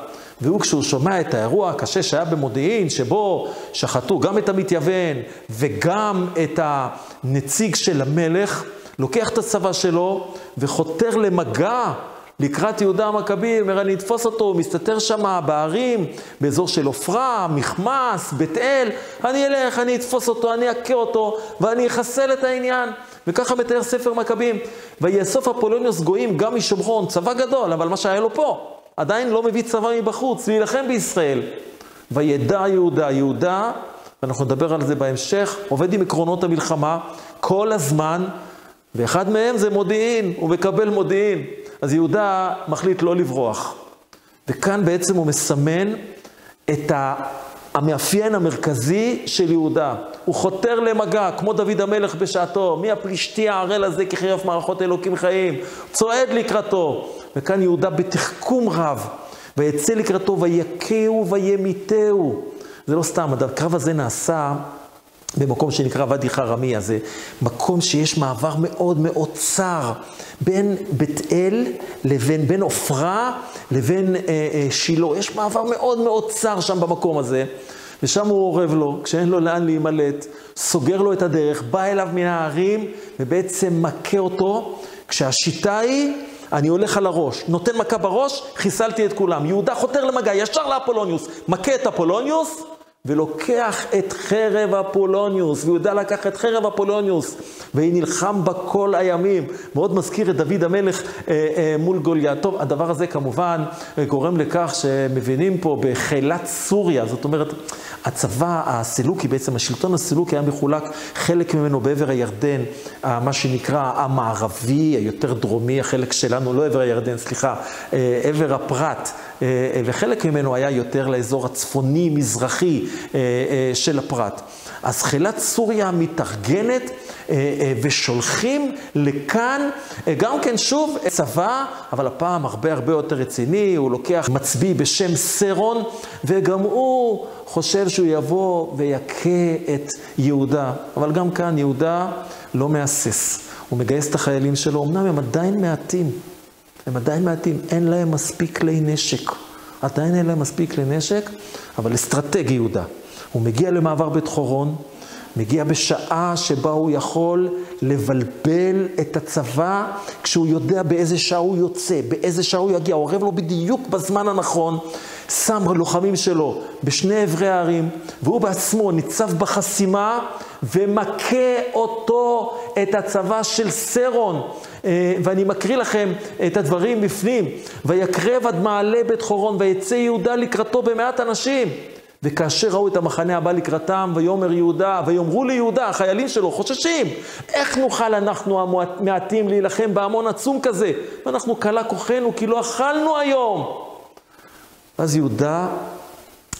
והוא כשהוא שומע את האירוע הקשה שהיה במודיעין, שבו שחטו גם את המתייוון וגם את הנציג של המלך, לוקח את הצבא שלו וחותר למגע לקראת יהודה המכבי, אומר, אני אתפוס אותו, הוא מסתתר שם בערים, באזור של עופרה, מכמס, בית אל, אני אלך, אני אתפוס אותו, אני אכה אותו, ואני אחסל את העניין. וככה מתאר ספר מכבים. ויאסוף אפולוניוס גויים גם משומרון, צבא גדול, אבל מה שהיה לו פה. עדיין לא מביא צבא מבחוץ, להילחם בישראל. וידע יהודה, יהודה, ואנחנו נדבר על זה בהמשך, עובד עם עקרונות המלחמה כל הזמן, ואחד מהם זה מודיעין, הוא מקבל מודיעין. אז יהודה מחליט לא לברוח. וכאן בעצם הוא מסמן את המאפיין המרכזי של יהודה. הוא חותר למגע, כמו דוד המלך בשעתו, מי הפלישתי הערל הזה כחרף מערכות אלוקים חיים, צועד לקראתו. וכאן יהודה בתחכום רב, ויצא לקראתו ויכהו וימיתהו. זה לא סתם, הקרב הזה נעשה במקום שנקרא ואדי חרמיה, זה מקום שיש מעבר מאוד מאוד צר בין בית אל לבין, בין עופרה לבין אה, אה, שילה. יש מעבר מאוד מאוד צר שם במקום הזה, ושם הוא אורב לו, כשאין לו לאן להימלט, סוגר לו את הדרך, בא אליו מן ההרים ובעצם מכה אותו, כשהשיטה היא אני הולך על הראש, נותן מכה בראש, חיסלתי את כולם. יהודה חותר למגע, ישר לאפולוניוס, מכה את אפולוניוס, ולוקח את חרב אפולוניוס, ויהודה לקח את חרב אפולוניוס, ונלחם בה כל הימים. מאוד מזכיר את דוד המלך אה, אה, מול גוליית. טוב, הדבר הזה כמובן אה, גורם לכך שמבינים פה בחילת סוריה, זאת אומרת, הצבא הסלאוקי, בעצם השלטון הסלאוקי היה מחולק, חלק ממנו בעבר הירדן, מה שנקרא המערבי, היותר דרומי, החלק שלנו, לא עבר הירדן, סליחה, אה, עבר הפרת, אה, וחלק ממנו היה יותר לאזור הצפוני-מזרחי אה, של הפרת. אז חילת סוריה מתארגנת ושולחים לכאן גם כן שוב צבא, אבל הפעם הרבה הרבה יותר רציני, הוא לוקח מצביא בשם סרון, וגם הוא חושב שהוא יבוא ויכה את יהודה. אבל גם כאן יהודה לא מהסס. הוא מגייס את החיילים שלו, אמנם הם עדיין מעטים, הם עדיין מעטים, אין להם מספיק כלי נשק. עדיין אין להם מספיק כלי נשק, אבל אסטרטגי יהודה. הוא מגיע למעבר בית חורון, מגיע בשעה שבה הוא יכול לבלבל את הצבא, כשהוא יודע באיזה שעה הוא יוצא, באיזה שעה הוא יגיע, הוא עורב לו בדיוק בזמן הנכון, שם לוחמים שלו בשני עברי הערים, והוא בעצמו ניצב בחסימה ומכה אותו, את הצבא של סרון. אה, ואני מקריא לכם את הדברים בפנים. ויקרב עד מעלה בית חורון, ויצא יהודה לקראתו במעט אנשים. וכאשר ראו את המחנה הבא לקראתם, ויאמר יהודה, ויאמרו ליהודה, החיילים שלו חוששים, איך נוכל אנחנו המעטים להילחם בהמון עצום כזה? ואנחנו כלה כוחנו, כי לא אכלנו היום. אז יהודה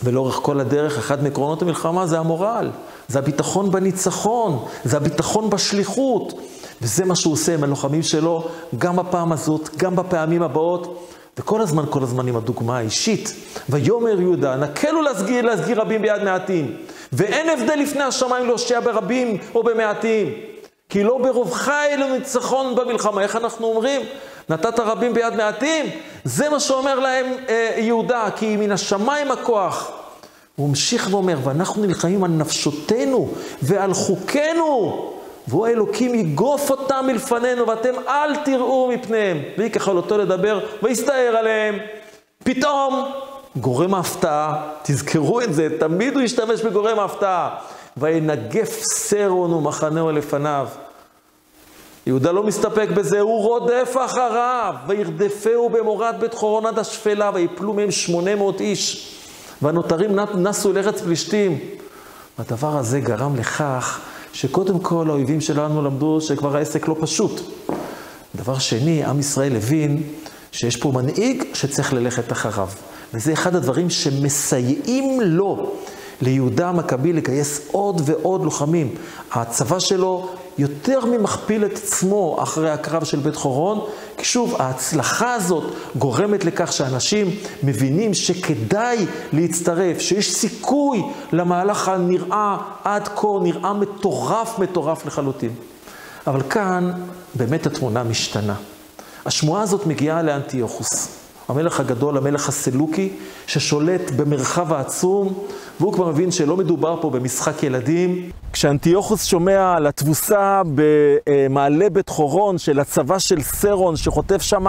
ולאורך כל הדרך, אחד מעקרונות המלחמה זה המורל, זה הביטחון בניצחון, זה הביטחון בשליחות. וזה מה שהוא עושה עם הלוחמים שלו, גם בפעם הזאת, גם בפעמים הבאות, וכל הזמן, כל הזמן עם הדוגמה האישית. ויאמר יהודה, נקלו להסגיר, להסגיר רבים ביד מעטים, ואין הבדל לפני השמיים להושיע ברבים או במעטים. כי לא ברובך אלו ניצחון במלחמה. איך אנחנו אומרים? נתת רבים ביד מעטים? זה מה שאומר להם אה, יהודה, כי מן השמיים הכוח. הוא המשיך ואומר, ואנחנו נלחמים על נפשותנו ועל חוקינו. והוא האלוקים יגוף אותם מלפנינו, ואתם אל תראו מפניהם. ויקח על אותו לדבר, ויסתער עליהם. פתאום, גורם ההפתעה, תזכרו את זה, תמיד הוא ישתמש בגורם ההפתעה. וינגף סרון ומחנהו לפניו. יהודה לא מסתפק בזה, הוא רודף אחריו, וירדפהו במורד בית חורון עד השפלה, ויפלו מהם שמונה מאות איש, והנותרים נסו אל ארץ פלישתים. הדבר הזה גרם לכך שקודם כל האויבים שלנו למדו שכבר העסק לא פשוט. דבר שני, עם ישראל הבין שיש פה מנהיג שצריך ללכת אחריו. וזה אחד הדברים שמסייעים לו, ליהודה המכבי, לגייס עוד ועוד לוחמים. הצבא שלו יותר ממכפיל את עצמו אחרי הקרב של בית חורון, שוב, ההצלחה הזאת גורמת לכך שאנשים מבינים שכדאי להצטרף, שיש סיכוי למהלך הנראה עד כה, נראה מטורף, מטורף לחלוטין. אבל כאן באמת התמונה משתנה. השמועה הזאת מגיעה לאנטיוכוס, המלך הגדול, המלך הסלוקי, ששולט במרחב העצום, והוא כבר מבין שלא מדובר פה במשחק ילדים. כשאנטיוכוס שומע על התבוסה במעלה בית חורון של הצבא של סרון, שחוטף שם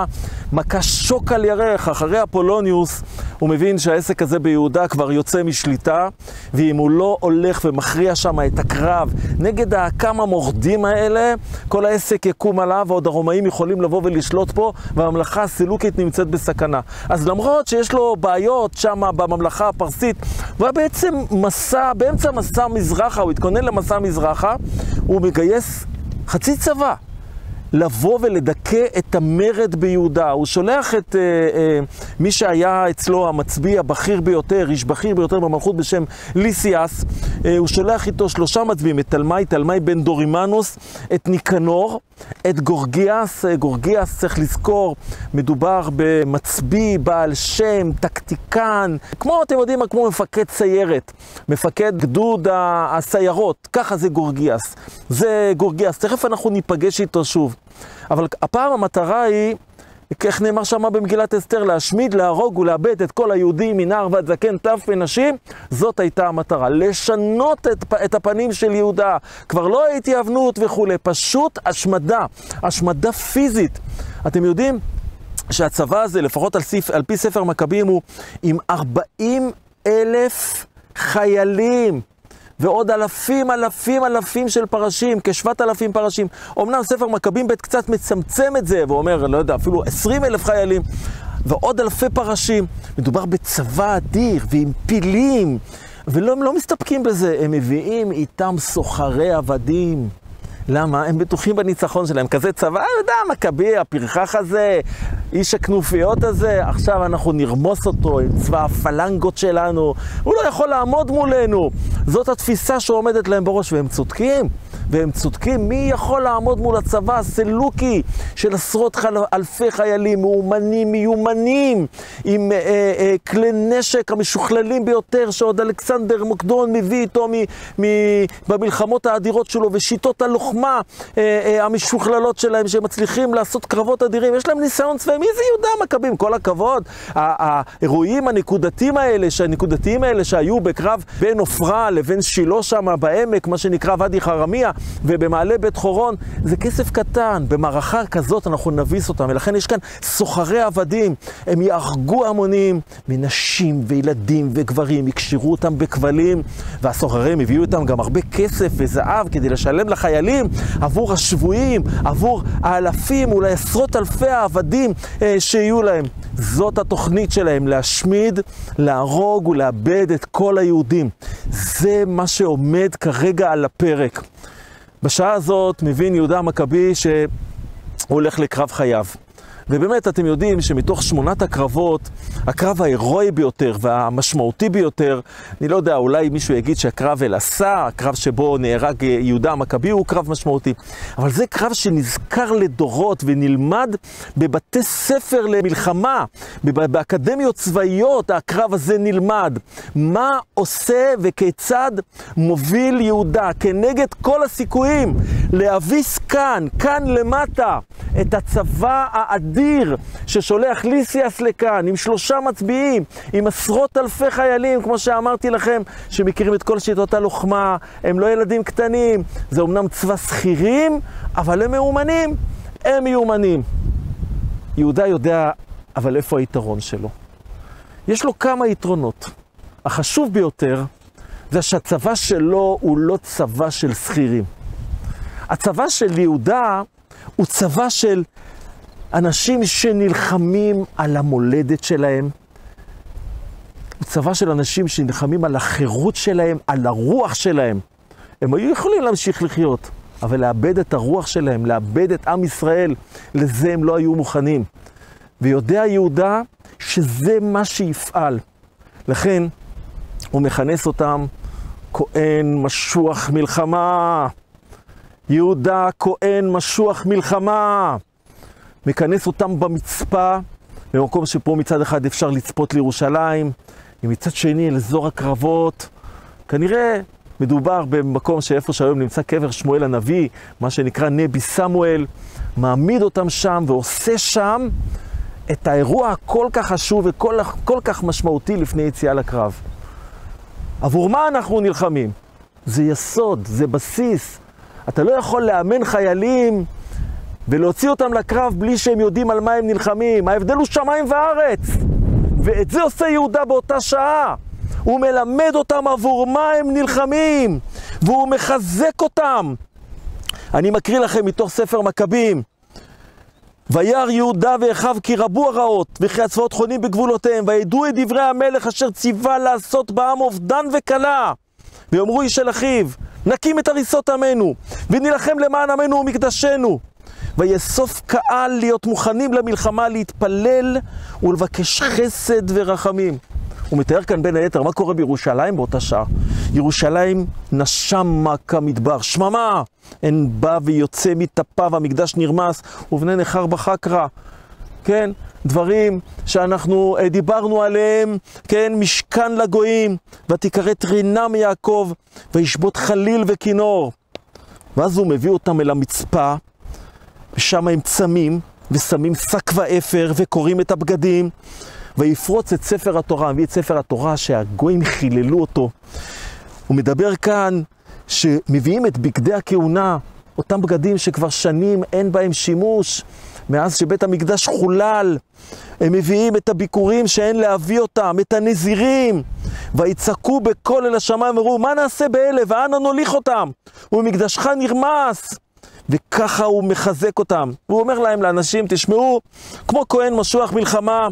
מכה שוק על ירך אחרי אפולוניוס, הוא מבין שהעסק הזה ביהודה כבר יוצא משליטה, ואם הוא לא הולך ומכריע שם את הקרב נגד הכמה מורדים האלה, כל העסק יקום עליו, ועוד הרומאים יכולים לבוא ולשלוט פה, והממלכה הסילוקית נמצאת בסכנה. אז למרות שיש לו בעיות שם בממלכה הפרסית, הוא היה מסע, באמצע מסע מזרחה, הוא התכונן למסע מזרחה, הוא מגייס חצי צבא. לבוא ולדכא את המרד ביהודה. הוא שולח את אה, אה, מי שהיה אצלו המצביא הבכיר ביותר, איש בכיר ביותר במלכות בשם ליסיאס, אה, הוא שולח איתו שלושה מצביאים, את תלמי, תלמי בן דורימנוס, את ניקנור, את גורגיאס. אה, גורגיאס, צריך לזכור, מדובר במצביא, בעל שם, טקטיקן, כמו, אתם יודעים, כמו מפקד סיירת, מפקד גדוד הסיירות, ככה זה גורגיאס. זה גורגיאס, תכף אנחנו ניפגש איתו שוב. אבל הפעם המטרה היא, איך נאמר שם במגילת אסתר, להשמיד, להרוג ולאבד את כל היהודים מנער ועד זקן, טף ונשים, זאת הייתה המטרה. לשנות את, את הפנים של יהודה. כבר לא התייוונות וכולי, פשוט השמדה, השמדה פיזית. אתם יודעים שהצבא הזה, לפחות על, סיף, על פי ספר מכבים, הוא עם 40 אלף חיילים. ועוד אלפים, אלפים, אלפים של פרשים, כשבעת אלפים פרשים. אמנם ספר מכבים ב' קצת מצמצם את זה, ואומר, לא יודע, אפילו עשרים אלף חיילים, ועוד אלפי פרשים. מדובר בצבא אדיר, ועם פילים, ולא, הם לא מסתפקים בזה, הם מביאים איתם סוחרי עבדים. למה? הם בטוחים בניצחון שלהם. כזה צבא, אתה יודע, מכבי, הפרחח הזה, איש הכנופיות הזה, עכשיו אנחנו נרמוס אותו עם צבא הפלנגות שלנו, הוא לא יכול לעמוד מולנו. זאת התפיסה שעומדת להם בראש, והם צודקים. והם צודקים, מי יכול לעמוד מול הצבא הסלוקי של עשרות חל... אלפי חיילים מאומנים, מיומנים, עם אה, אה, כלי נשק המשוכללים ביותר, שעוד אלכסנדר מוקדון מביא איתו מ... מ... במלחמות האדירות שלו, ושיטות הלוחמה אה, אה, המשוכללות שלהם, שהם מצליחים לעשות קרבות אדירים, יש להם ניסיון צבאי, מי זה יהודה המכבים? כל הכבוד. האירועים הנקודתיים האלה, הנקודתיים האלה שהיו בקרב בין עופרה לבין שילה שם בעמק, מה שנקרא ואדי חרמיה, ובמעלה בית חורון, זה כסף קטן. במערכה כזאת אנחנו נביס אותם, ולכן יש כאן סוחרי עבדים. הם יהרגו המונים מנשים וילדים וגברים, יקשרו אותם בכבלים, והסוחרים הביאו איתם גם הרבה כסף וזהב כדי לשלם לחיילים עבור השבויים, עבור האלפים, אולי עשרות אלפי העבדים אה, שיהיו להם. זאת התוכנית שלהם, להשמיד, להרוג ולאבד את כל היהודים. זה מה שעומד כרגע על הפרק. בשעה הזאת מבין יהודה המכבי שהוא הולך לקרב חייו. ובאמת, אתם יודעים שמתוך שמונת הקרבות, הקרב ההירואי ביותר והמשמעותי ביותר, אני לא יודע, אולי מישהו יגיד שהקרב אל עשה, הקרב שבו נהרג יהודה המכבי הוא קרב משמעותי, אבל זה קרב שנזכר לדורות ונלמד בבתי ספר למלחמה, באקדמיות צבאיות, הקרב הזה נלמד. מה עושה וכיצד מוביל יהודה כנגד כל הסיכויים להביס כאן, כאן למטה, את הצבא האדיר ששולח ליסיאס לכאן, עם שלושה מצביעים, עם עשרות אלפי חיילים, כמו שאמרתי לכם, שמכירים את כל שיטות הלוחמה, הם לא ילדים קטנים, זה אומנם צבא שכירים, אבל הם מאומנים, הם מיומנים. יהודה יודע, אבל איפה היתרון שלו? יש לו כמה יתרונות. החשוב ביותר זה שהצבא שלו הוא לא צבא של שכירים. הצבא של יהודה הוא צבא של אנשים שנלחמים על המולדת שלהם. הוא צבא של אנשים שנלחמים על החירות שלהם, על הרוח שלהם. הם היו יכולים להמשיך לחיות, אבל לאבד את הרוח שלהם, לאבד את עם ישראל, לזה הם לא היו מוכנים. ויודע יהודה שזה מה שיפעל. לכן הוא מכנס אותם כהן משוח מלחמה. יהודה כהן משוח מלחמה. מכנס אותם במצפה, במקום שפה מצד אחד אפשר לצפות לירושלים, ומצד שני אל אזור הקרבות. כנראה מדובר במקום שאיפה שהיום נמצא קבר שמואל הנביא, מה שנקרא נבי סמואל, מעמיד אותם שם ועושה שם את האירוע הכל כך חשוב וכל כך משמעותי לפני יציאה לקרב. עבור מה אנחנו נלחמים? זה יסוד, זה בסיס. אתה לא יכול לאמן חיילים ולהוציא אותם לקרב בלי שהם יודעים על מה הם נלחמים. ההבדל הוא שמיים וארץ. ואת זה עושה יהודה באותה שעה. הוא מלמד אותם עבור מה הם נלחמים, והוא מחזק אותם. אני מקריא לכם מתוך ספר מכבים. וירא יהודה ואחיו כי רבו הרעות, וכי הצבאות חונים בגבולותיהם, וידעו את דברי המלך אשר ציווה לעשות בעם אובדן וכלה. ויאמרו איש אל אחיו, נקים את הריסות עמנו, ונילחם למען עמנו ומקדשנו. ויאסוף קהל להיות מוכנים למלחמה, להתפלל ולבקש חסד ורחמים. הוא מתאר כאן בין היתר מה קורה בירושלים באותה שעה. ירושלים נשמה כמדבר, שממה! אין בא ויוצא מטפיו, המקדש נרמס, ובני נכר בחקרא. כן, דברים שאנחנו אה, דיברנו עליהם, כן, משכן לגויים, ותיקרא תרינה מיעקב, וישבות חליל וכינור. ואז הוא מביא אותם אל המצפה, ושם הם צמים, ושמים שק ואפר, וקוראים את הבגדים, ויפרוץ את ספר התורה, מביא את ספר התורה שהגויים חיללו אותו. הוא מדבר כאן שמביאים את בגדי הכהונה, אותם בגדים שכבר שנים אין בהם שימוש, מאז שבית המקדש חולל. הם מביאים את הביקורים שאין להביא אותם, את הנזירים, ויצעקו בקול אל השמיים, ואמרו, מה נעשה באלה, ואנה נוליך אותם? ומקדשך נרמס. וככה הוא מחזק אותם. הוא אומר להם, לאנשים, תשמעו, כמו כהן משוח מלחמה,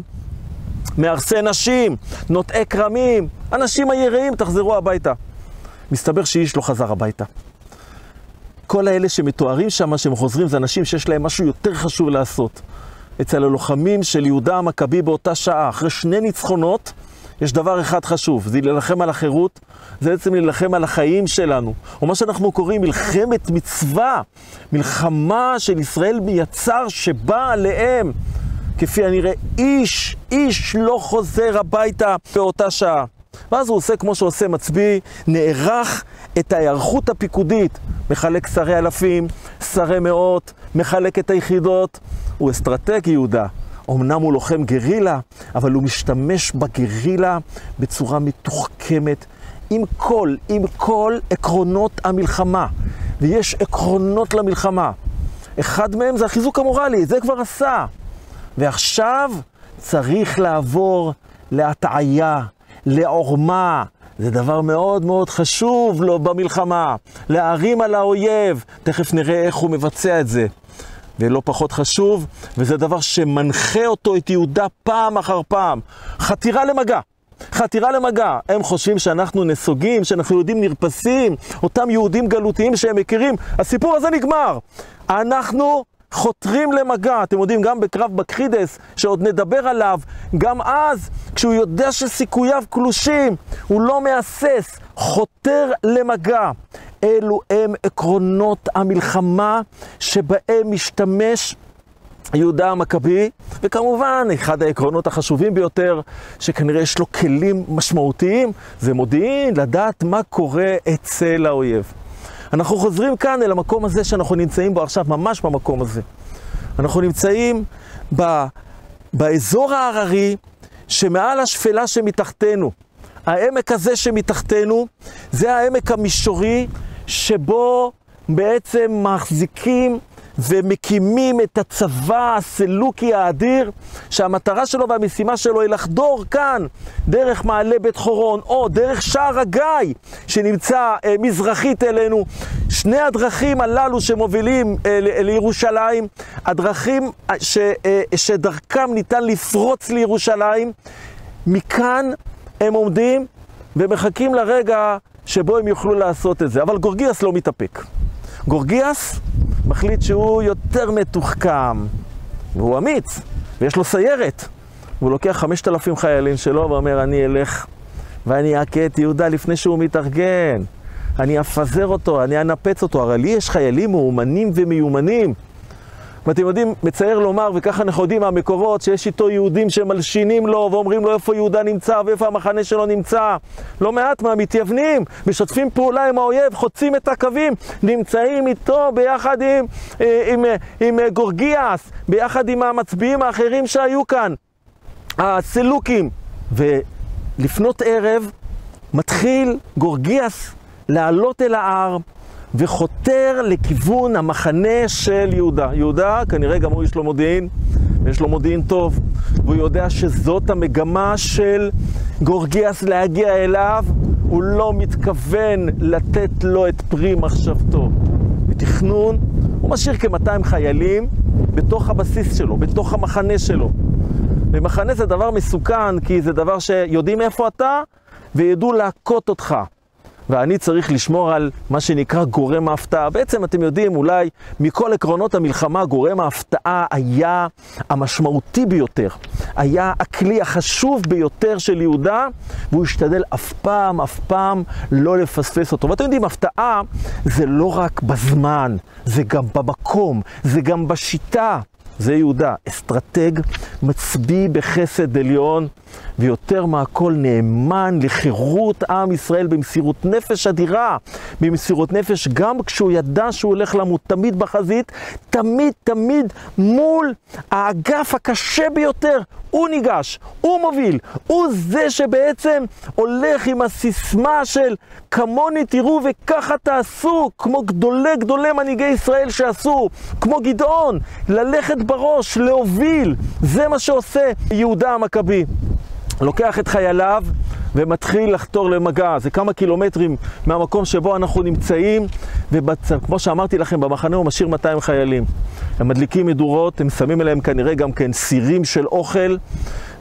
מהרסי נשים, נוטעי כרמים, אנשים היראים, תחזרו הביתה. מסתבר שאיש לא חזר הביתה. כל האלה שמתוארים שם, שהם חוזרים, זה אנשים שיש להם משהו יותר חשוב לעשות. אצל הלוחמים של יהודה המכבי באותה שעה, אחרי שני ניצחונות, יש דבר אחד חשוב, זה להילחם על החירות, זה בעצם להילחם על החיים שלנו. או מה שאנחנו קוראים מלחמת מצווה, מלחמה של ישראל מיצר שבאה עליהם. כפי הנראה, איש, איש לא חוזר הביתה באותה שעה. ואז הוא עושה כמו שעושה מצביא, נערך את ההיערכות הפיקודית, מחלק שרי אלפים, שרי מאות, מחלק את היחידות. הוא אסטרטג יהודה. אמנם הוא לוחם גרילה, אבל הוא משתמש בגרילה בצורה מתוחכמת, עם כל, עם כל עקרונות המלחמה. ויש עקרונות למלחמה. אחד מהם זה החיזוק המורלי, זה כבר עשה. ועכשיו צריך לעבור להטעיה, לעורמה. זה דבר מאוד מאוד חשוב לו במלחמה, להערים על האויב. תכף נראה איך הוא מבצע את זה. ולא פחות חשוב, וזה דבר שמנחה אותו, את יהודה, פעם אחר פעם. חתירה למגע. חתירה למגע. הם חושבים שאנחנו נסוגים, שאנחנו יהודים נרפסים, אותם יהודים גלותיים שהם מכירים. הסיפור הזה נגמר. אנחנו חותרים למגע. אתם יודעים, גם בקרב בקחידס, שעוד נדבר עליו, גם אז, כשהוא יודע שסיכוייו קלושים, הוא לא מהסס, חותר למגע. אלו הם עקרונות המלחמה שבהם משתמש יהודה המכבי, וכמובן, אחד העקרונות החשובים ביותר, שכנראה יש לו כלים משמעותיים, זה מודיעין, לדעת מה קורה אצל האויב. אנחנו חוזרים כאן אל המקום הזה שאנחנו נמצאים בו עכשיו, ממש במקום הזה. אנחנו נמצאים ב, באזור ההררי שמעל השפלה שמתחתנו. העמק הזה שמתחתנו זה העמק המישורי שבו בעצם מחזיקים ומקימים את הצבא הסלוקי האדיר, שהמטרה שלו והמשימה שלו היא לחדור כאן דרך מעלה בית חורון, או דרך שער הגיא שנמצא אה, מזרחית אלינו. שני הדרכים הללו שמובילים אה, לירושלים, הדרכים אה, ש, אה, שדרכם ניתן לפרוץ לירושלים, מכאן הם עומדים ומחכים לרגע שבו הם יוכלו לעשות את זה. אבל גורגיאס לא מתאפק. גורגיאס מחליט שהוא יותר מתוחכם, והוא אמיץ, ויש לו סיירת. הוא לוקח חמשת אלפים חיילים שלו ואומר, אני אלך ואני אכה את יהודה לפני שהוא מתארגן. אני אפזר אותו, אני אנפץ אותו. הרי לי יש חיילים מאומנים ומיומנים. ואתם יודעים, מצער לומר, וככה אנחנו יודעים מהמקורות, שיש איתו יהודים שמלשינים לו ואומרים לו איפה יהודה נמצא ואיפה המחנה שלו נמצא. לא מעט מהמתייוונים, משתפים פעולה עם האויב, חוצים את הקווים, נמצאים איתו ביחד עם, אה, עם, עם, אה, עם אה, גורגיאס, ביחד עם המצביעים האחרים שהיו כאן, הסלוקים. ולפנות ערב מתחיל גורגיאס לעלות אל ההר. וחותר לכיוון המחנה של יהודה. יהודה, כנראה גם הוא יש לו מודיעין, ויש לו מודיעין טוב, והוא יודע שזאת המגמה של גורגיאס להגיע אליו, הוא לא מתכוון לתת לו את פרי מחשבתו. בתכנון, הוא משאיר כ-200 חיילים בתוך הבסיס שלו, בתוך המחנה שלו. ומחנה זה דבר מסוכן, כי זה דבר שיודעים איפה אתה, וידעו להכות אותך. ואני צריך לשמור על מה שנקרא גורם ההפתעה. בעצם אתם יודעים, אולי מכל עקרונות המלחמה, גורם ההפתעה היה המשמעותי ביותר. היה הכלי החשוב ביותר של יהודה, והוא השתדל אף פעם, אף פעם לא לפספס אותו. ואתם יודעים, הפתעה זה לא רק בזמן, זה גם במקום, זה גם בשיטה. זה יהודה, אסטרטג, מצביא בחסד עליון, ויותר מהכל נאמן לחירות עם ישראל במסירות נפש אדירה, במסירות נפש גם כשהוא ידע שהוא הולך למות, תמיד בחזית, תמיד תמיד מול האגף הקשה ביותר, הוא ניגש, הוא מוביל, הוא זה שבעצם הולך עם הסיסמה של כמוני תראו וככה תעשו, כמו גדולי גדולי מנהיגי ישראל שעשו, כמו גדעון, ללכת בראש, להוביל, זה מה שעושה יהודה המכבי. לוקח את חייליו ומתחיל לחתור למגע. זה כמה קילומטרים מהמקום שבו אנחנו נמצאים, וכמו שאמרתי לכם, במחנה הוא משאיר 200 חיילים. הם מדליקים מדורות, הם שמים אליהם כנראה גם כן סירים של אוכל,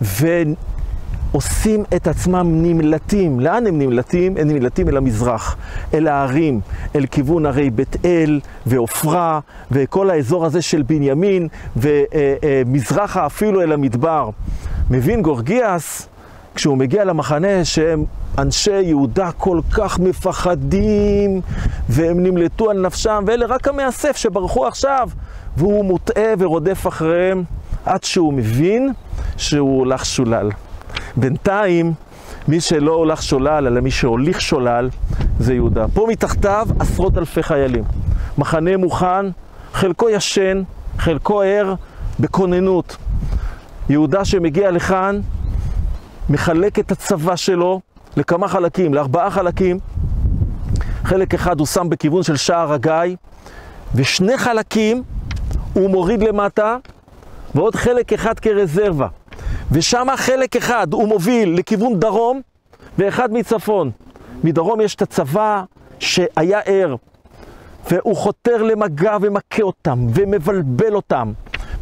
ועושים את עצמם נמלטים. לאן הם נמלטים? הם נמלטים אל המזרח, אל ההרים, אל כיוון הרי בית אל ועופרה, וכל האזור הזה של בנימין, ומזרחה אפילו אל המדבר. מבין גורגיאס, כשהוא מגיע למחנה, שהם אנשי יהודה כל כך מפחדים, והם נמלטו על נפשם, ואלה רק המאסף שברחו עכשיו, והוא מוטעה ורודף אחריהם, עד שהוא מבין שהוא הולך שולל. בינתיים, מי שלא הולך שולל, אלא מי שהוליך שולל, זה יהודה. פה מתחתיו עשרות אלפי חיילים. מחנה מוכן, חלקו ישן, חלקו ער, בכוננות. יהודה שמגיע לכאן, מחלק את הצבא שלו לכמה חלקים, לארבעה חלקים. חלק אחד הוא שם בכיוון של שער הגיא, ושני חלקים הוא מוריד למטה, ועוד חלק אחד כרזרבה. ושם חלק אחד הוא מוביל לכיוון דרום, ואחד מצפון. מדרום יש את הצבא שהיה ער, והוא חותר למגע ומכה אותם, ומבלבל אותם.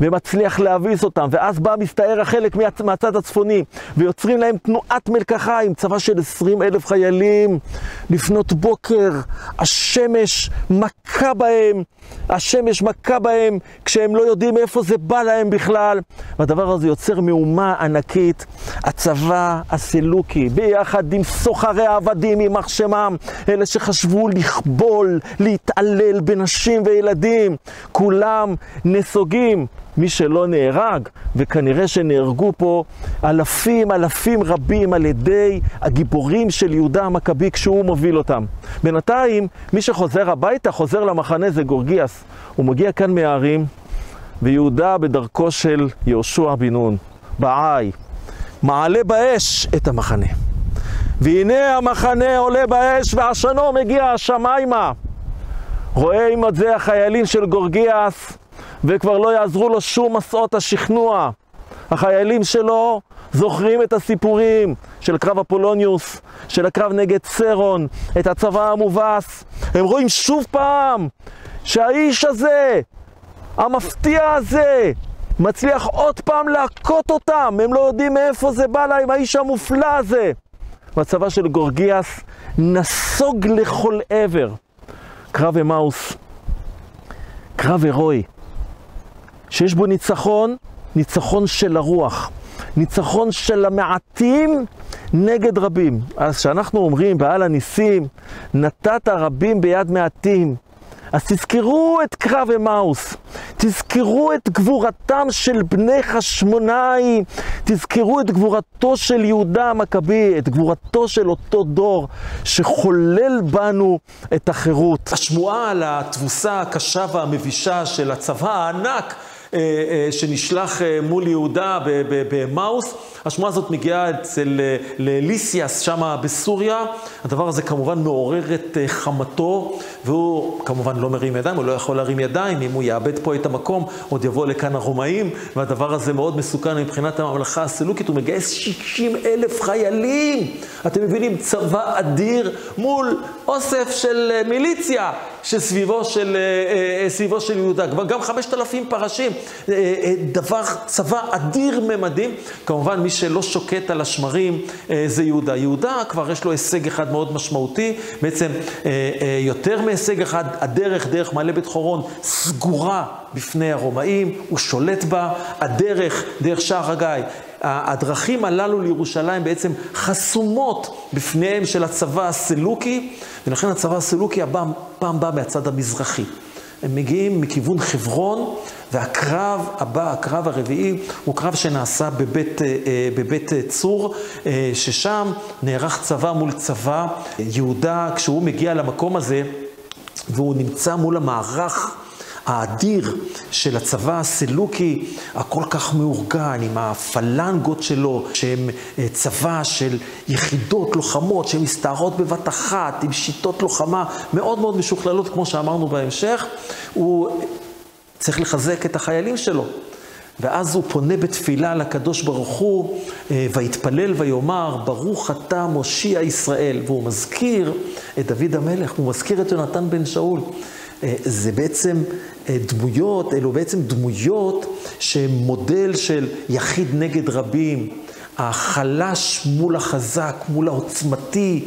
ומצליח להביס אותם, ואז בא מסתער החלק מהצד הצפוני, ויוצרים להם תנועת מלקחה עם צבא של 20 אלף חיילים. לפנות בוקר, השמש מכה בהם, השמש מכה בהם כשהם לא יודעים איפה זה בא להם בכלל. והדבר הזה יוצר מהומה ענקית. הצבא הסילוקי, ביחד עם סוחרי העבדים, יימח שמם, אלה שחשבו לכבול, להתעלל בנשים וילדים, כולם נסוגים. מי שלא נהרג, וכנראה שנהרגו פה אלפים, אלפים רבים על ידי הגיבורים של יהודה המכבי כשהוא מוביל אותם. בינתיים, מי שחוזר הביתה, חוזר למחנה זה גורגיאס. הוא מגיע כאן מהערים, ויהודה בדרכו של יהושע בן נון, בעי, מעלה באש את המחנה. והנה המחנה עולה באש, ועשנו מגיע השמיימה. רואה עם זה החיילים של גורגיאס, וכבר לא יעזרו לו שום מסעות השכנוע. החיילים שלו זוכרים את הסיפורים של קרב אפולוניוס, של הקרב נגד סרון, את הצבא המובס. הם רואים שוב פעם שהאיש הזה, המפתיע הזה, מצליח עוד פעם להכות אותם. הם לא יודעים מאיפה זה בא להם, האיש המופלא הזה. והצבא של גורגיאס נסוג לכל עבר. קרב אמאוס, קרב הירואי. שיש בו ניצחון, ניצחון של הרוח, ניצחון של המעטים נגד רבים. אז כשאנחנו אומרים בעל הניסים, נתת רבים ביד מעטים, אז תזכרו את קרב אמאוס, תזכרו את גבורתם של בני חשמונאי, תזכרו את גבורתו של יהודה המכבי, את גבורתו של אותו דור שחולל בנו את החירות. השמועה על התבוסה הקשה והמבישה של הצבא הענק שנשלח אה, מול יהודה במאוס. השמועה הזאת מגיעה אצל ליסיאס שם בסוריה. הדבר הזה כמובן מעורר את חמתו, והוא כמובן לא מרים ידיים, הוא לא יכול להרים ידיים. אם הוא יאבד פה את המקום, עוד יבוא לכאן הרומאים, והדבר הזה מאוד מסוכן מבחינת הממלכה הסילוקית. הוא מגייס 60 אלף חיילים. אתם מבינים, צבא אדיר מול אוסף של מיליציה שסביבו של, סביבו של יהודה. כבר גם 5,000 פרשים. אה, אה, דבר, צבא אדיר ממדים. כמובן, מי שלא שוקט על השמרים אה, זה יהודה. יהודה כבר יש לו הישג אחד מאוד משמעותי, בעצם יותר מהישג אחד, הדרך, דרך מעלה בית חורון, סגורה בפני הרומאים, הוא שולט בה, הדרך, דרך שער הגיא. הדרכים הללו לירושלים בעצם חסומות בפניהם של הצבא הסלוקי, ולכן הצבא הסלוקי הפעם בא מהצד המזרחי. הם מגיעים מכיוון חברון, והקרב הבא, הקרב הרביעי, הוא קרב שנעשה בבית, אה, אה, בבית אה, צור, ששם נערך צבא מול צבא. יהודה, כשהוא מגיע למקום הזה, והוא נמצא מול המערך האדיר של הצבא הסלוקי, הכל כך מאורגן, עם הפלנגות שלו, שהם צבא של יחידות לוחמות שמסתערות בבת אחת, עם שיטות לוחמה מאוד מאוד משוכללות, כמו שאמרנו בהמשך, הוא צריך לחזק את החיילים שלו. ואז הוא פונה בתפילה לקדוש ברוך הוא, אה, ויתפלל ויאמר, ברוך אתה מושיע ישראל. והוא מזכיר את דוד המלך, הוא מזכיר את יונתן בן שאול. אה, זה בעצם אה, דמויות, אלו בעצם דמויות שהן מודל של יחיד נגד רבים. החלש מול החזק, מול העוצמתי,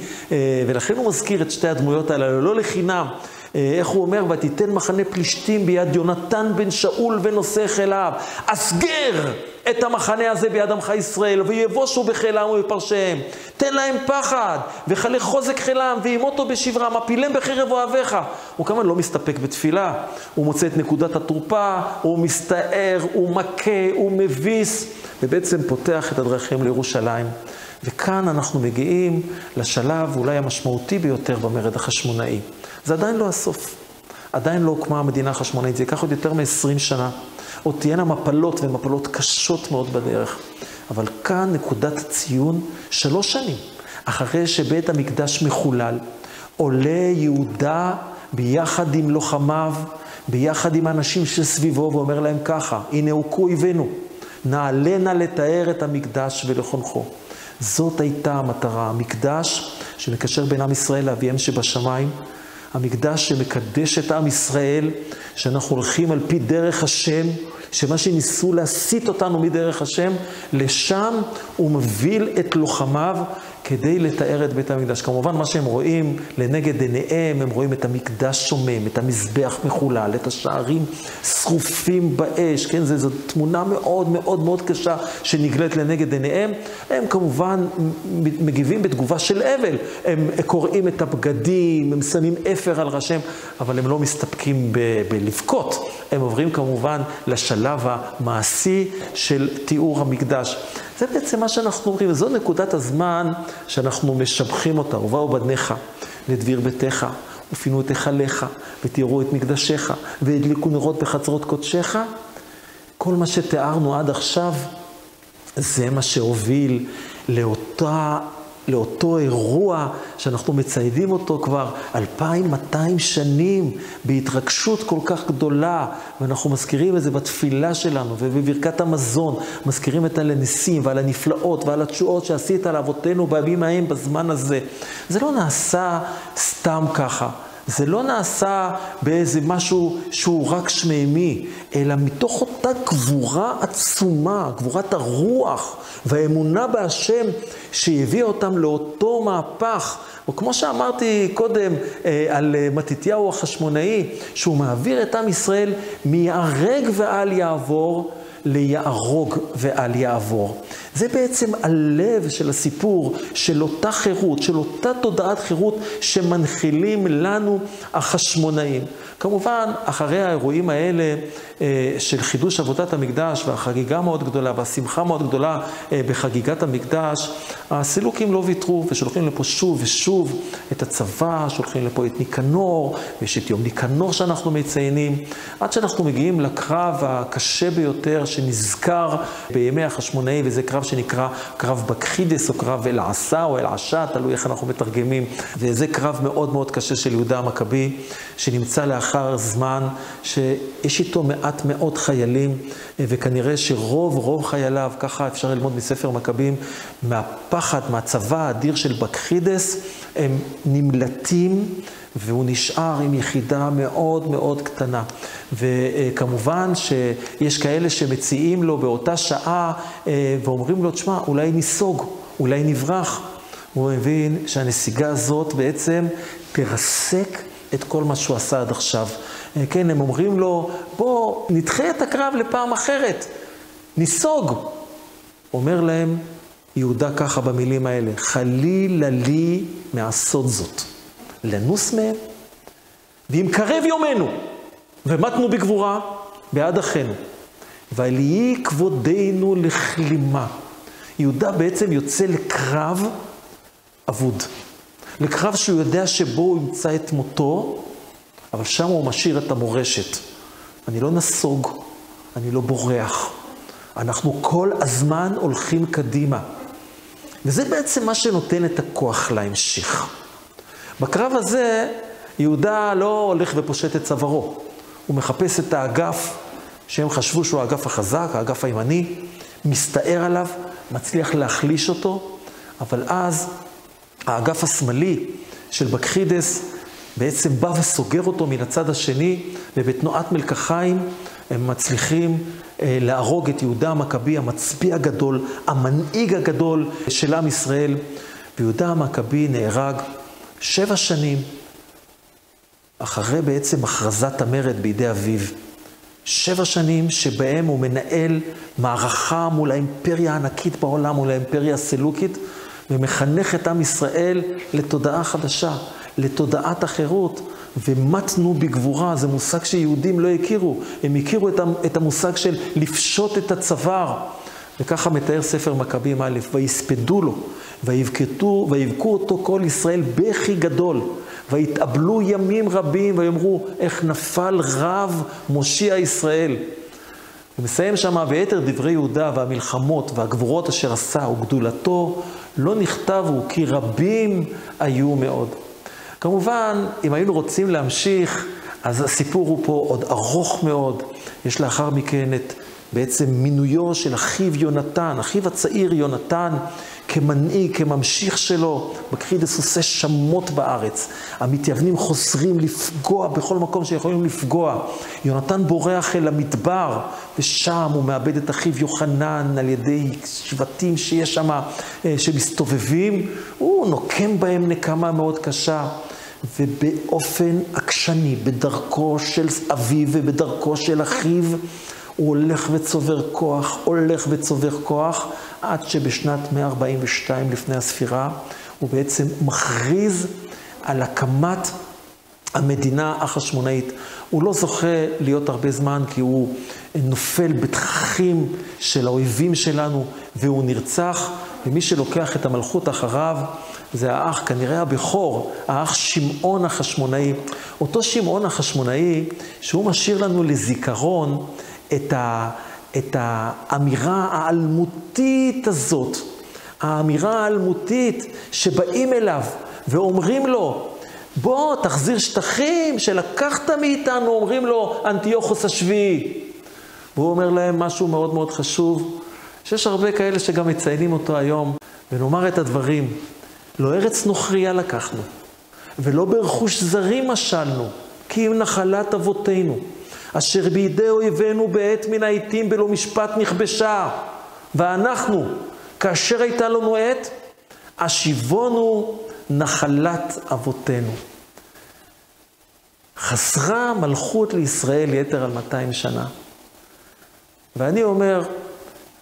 ולכן הוא מזכיר את שתי הדמויות האלה, לא לחינם. אה, איך הוא אומר? ותיתן מחנה פלישתים ביד יונתן בן שאול ונושא חיליו. אסגר את המחנה הזה ביד עמך ישראל, ויבושו בחילם ובפרשיהם. תן להם פחד, וכלה חוזק חילם, וימותו בשברם, הפילם בחרב אוהביך. הוא כמובן לא מסתפק בתפילה, הוא מוצא את נקודת התורפה, הוא מסתער, הוא מכה, הוא מביס, ובעצם פותח את הדרכים לירושלים. וכאן אנחנו מגיעים לשלב אולי המשמעותי ביותר במרד החשמונאי. זה עדיין לא הסוף. עדיין לא הוקמה המדינה החשמונאית, זה ייקח עוד יותר מ-20 שנה. עוד תהיינה מפלות, ומפלות קשות מאוד בדרך. אבל כאן נקודת ציון, שלוש שנים אחרי שבית המקדש מחולל, עולה יהודה ביחד עם לוחמיו, ביחד עם האנשים שסביבו, ואומר להם ככה, הנה הוכו אויבינו, נעלנה לתאר את המקדש ולחונכו. זאת הייתה המטרה, המקדש שמקשר בין עם ישראל לאביהם שבשמיים, המקדש שמקדש את עם ישראל, שאנחנו הולכים על פי דרך השם, שמה שניסו להסיט אותנו מדרך השם, לשם הוא מוביל את לוחמיו כדי לתאר את בית המקדש. כמובן, מה שהם רואים לנגד עיניהם, הם רואים את המקדש שומם, את המזבח מחולל, את השערים שרופים באש, כן? זו, זו תמונה מאוד מאוד מאוד קשה שנגלית לנגד עיניהם. הם כמובן מגיבים בתגובה של אבל. הם קוראים את הבגדים, הם שמים אפר על ראשיהם, אבל הם לא מסתפקים ב- בלבכות. הם עוברים כמובן לשלב המעשי של תיאור המקדש. זה בעצם מה שאנחנו אומרים, וזו נקודת הזמן שאנחנו משבחים אותה. ובאו בניך לדביר ביתך, ופינו את היכליך, ותראו את מקדשיך, והדליקו נרות בחצרות קודשיך. כל מה שתיארנו עד עכשיו, זה מה שהוביל לאותה לאותו אירוע שאנחנו מציידים אותו כבר 2,200 שנים בהתרגשות כל כך גדולה, ואנחנו מזכירים את זה בתפילה שלנו ובברכת המזון, מזכירים את הניסים ועל הנפלאות ועל התשואות שעשית לאבותינו בימים ההם בזמן הזה. זה לא נעשה סתם ככה. זה לא נעשה באיזה משהו שהוא רק שמימי, אלא מתוך אותה גבורה עצומה, גבורת הרוח והאמונה בהשם שהביאה אותם לאותו מהפך. וכמו שאמרתי קודם אה, על אה, מתתיהו החשמונאי, שהוא מעביר את עם ישראל מיהרג ואל יעבור ליהרוג ואל יעבור. זה בעצם הלב של הסיפור, של אותה חירות, של אותה תודעת חירות שמנחילים לנו החשמונאים. כמובן, אחרי האירועים האלה אה, של חידוש עבודת המקדש והחגיגה מאוד גדולה והשמחה מאוד גדולה אה, בחגיגת המקדש, הסילוקים לא ויתרו ושולחים לפה שוב ושוב את הצבא, שולחים לפה את ניקנור, ויש את יום ניקנור שאנחנו מציינים, עד שאנחנו מגיעים לקרב הקשה ביותר שנזכר בימי החשמונאי, וזה קרב שנקרא קרב בקחידס או קרב אל-עשה או אל-עשה, תלוי איך אנחנו מתרגמים, וזה קרב מאוד מאוד קשה של יהודה המכבי, שנמצא לאחר זמן שיש איתו מעט מאוד חיילים, וכנראה שרוב רוב חייליו, ככה אפשר ללמוד מספר מכבים, מהפחד, מהצבא האדיר של בקחידס, הם נמלטים. והוא נשאר עם יחידה מאוד מאוד קטנה. וכמובן שיש כאלה שמציעים לו באותה שעה אה, ואומרים לו, תשמע, אולי ניסוג, אולי נברח. הוא מבין שהנסיגה הזאת בעצם תרסק את כל מה שהוא עשה עד עכשיו. אה, כן, הם אומרים לו, בוא, נדחה את הקרב לפעם אחרת, ניסוג. אומר להם יהודה ככה במילים האלה, חלילה לי מעשות זאת. לנוס מהם, ואם קרב יומנו, ומתנו בגבורה בעד אחינו, ועל יהי כבודנו לכלימה. יהודה בעצם יוצא לקרב אבוד. לקרב שהוא יודע שבו הוא ימצא את מותו, אבל שם הוא משאיר את המורשת. אני לא נסוג, אני לא בורח. אנחנו כל הזמן הולכים קדימה. וזה בעצם מה שנותן את הכוח להמשך. בקרב הזה, יהודה לא הולך ופושט את צווארו. הוא מחפש את האגף שהם חשבו שהוא האגף החזק, האגף הימני, מסתער עליו, מצליח להחליש אותו, אבל אז האגף השמאלי של בקחידס בעצם בא וסוגר אותו מן הצד השני, ובתנועת מלקחיים הם מצליחים אה, להרוג את יהודה המכבי, המצביא הגדול, המנהיג הגדול של עם ישראל. ויהודה המכבי נהרג שבע שנים אחרי בעצם הכרזת המרד בידי אביו. שבע שנים שבהם הוא מנהל מערכה מול האימפריה הענקית בעולם, מול האימפריה הסלוקית, ומחנך את עם ישראל לתודעה חדשה, לתודעת החירות. ומתנו בגבורה, זה מושג שיהודים לא הכירו. הם הכירו את המושג של לפשוט את הצוואר. וככה מתאר ספר מכבים א', ויספדו לו, ויבכו, ויבכו אותו כל ישראל בכי גדול, ויתאבלו ימים רבים, ויאמרו, איך נפל רב מושיע ישראל. הוא מסיים שמה, ויתר דברי יהודה והמלחמות והגבורות אשר עשה וגדולתו, לא נכתבו, כי רבים היו מאוד. כמובן, אם היינו רוצים להמשיך, אז הסיפור הוא פה עוד ארוך מאוד. יש לאחר מכן את בעצם מינויו של אחיו יונתן, אחיו הצעיר יונתן, כמנהיג, כממשיך שלו, מכחיד לסוסי שמות בארץ. המתייוונים חוזרים לפגוע בכל מקום שיכולים לפגוע. יונתן בורח אל המדבר, ושם הוא מאבד את אחיו יוחנן על ידי שבטים שיש שם, אה, שמסתובבים. הוא נוקם בהם נקמה מאוד קשה. ובאופן עקשני, בדרכו של אביו ובדרכו של אחיו, הוא הולך וצובר כוח, הולך וצובר כוח, עד שבשנת 142 לפני הספירה, הוא בעצם מכריז על הקמת המדינה החשמונאית. הוא לא זוכה להיות הרבה זמן כי הוא נופל בתככים של האויבים שלנו והוא נרצח, ומי שלוקח את המלכות אחריו זה האח, כנראה הבכור, האח שמעון החשמונאי. אותו שמעון החשמונאי, שהוא משאיר לנו לזיכרון את, ה, את האמירה האלמותית הזאת, האמירה האלמותית שבאים אליו ואומרים לו, בוא, תחזיר שטחים שלקחת מאיתנו, אומרים לו, אנטיוכוס השביעי. והוא אומר להם משהו מאוד מאוד חשוב, שיש הרבה כאלה שגם מציינים אותו היום, ונאמר את הדברים. לא ארץ נוכריה לקחנו, ולא ברכוש זרים משלנו, כי אם נחלת אבותינו. אשר בידי אויבינו בעת מן העיתים בלא משפט נכבשה. ואנחנו, כאשר הייתה לנו עת, השיבונו נחלת אבותינו. חסרה מלכות לישראל יתר על 200 שנה. ואני אומר,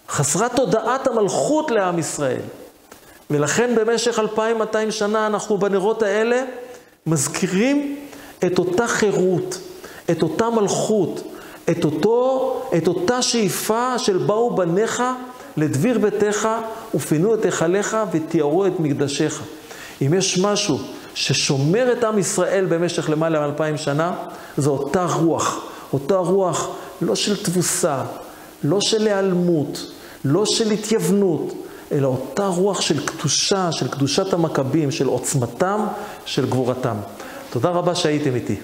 חסרה תודעת המלכות לעם ישראל. ולכן במשך 2,200 שנה אנחנו בנרות האלה מזכירים את אותה חירות, את אותה מלכות, את, אותו, את אותה שאיפה של באו בניך לדביר ביתך ופינו את היכליך ותיארו את מקדשיך. אם יש משהו ששומר את עם ישראל במשך למעלה מאלפיים שנה, זו אותה רוח. אותה רוח לא של תבוסה, לא של היעלמות, לא של התייוונות, אלא אותה רוח של קדושה, של קדושת המכבים, של עוצמתם, של גבורתם. תודה רבה שהייתם איתי.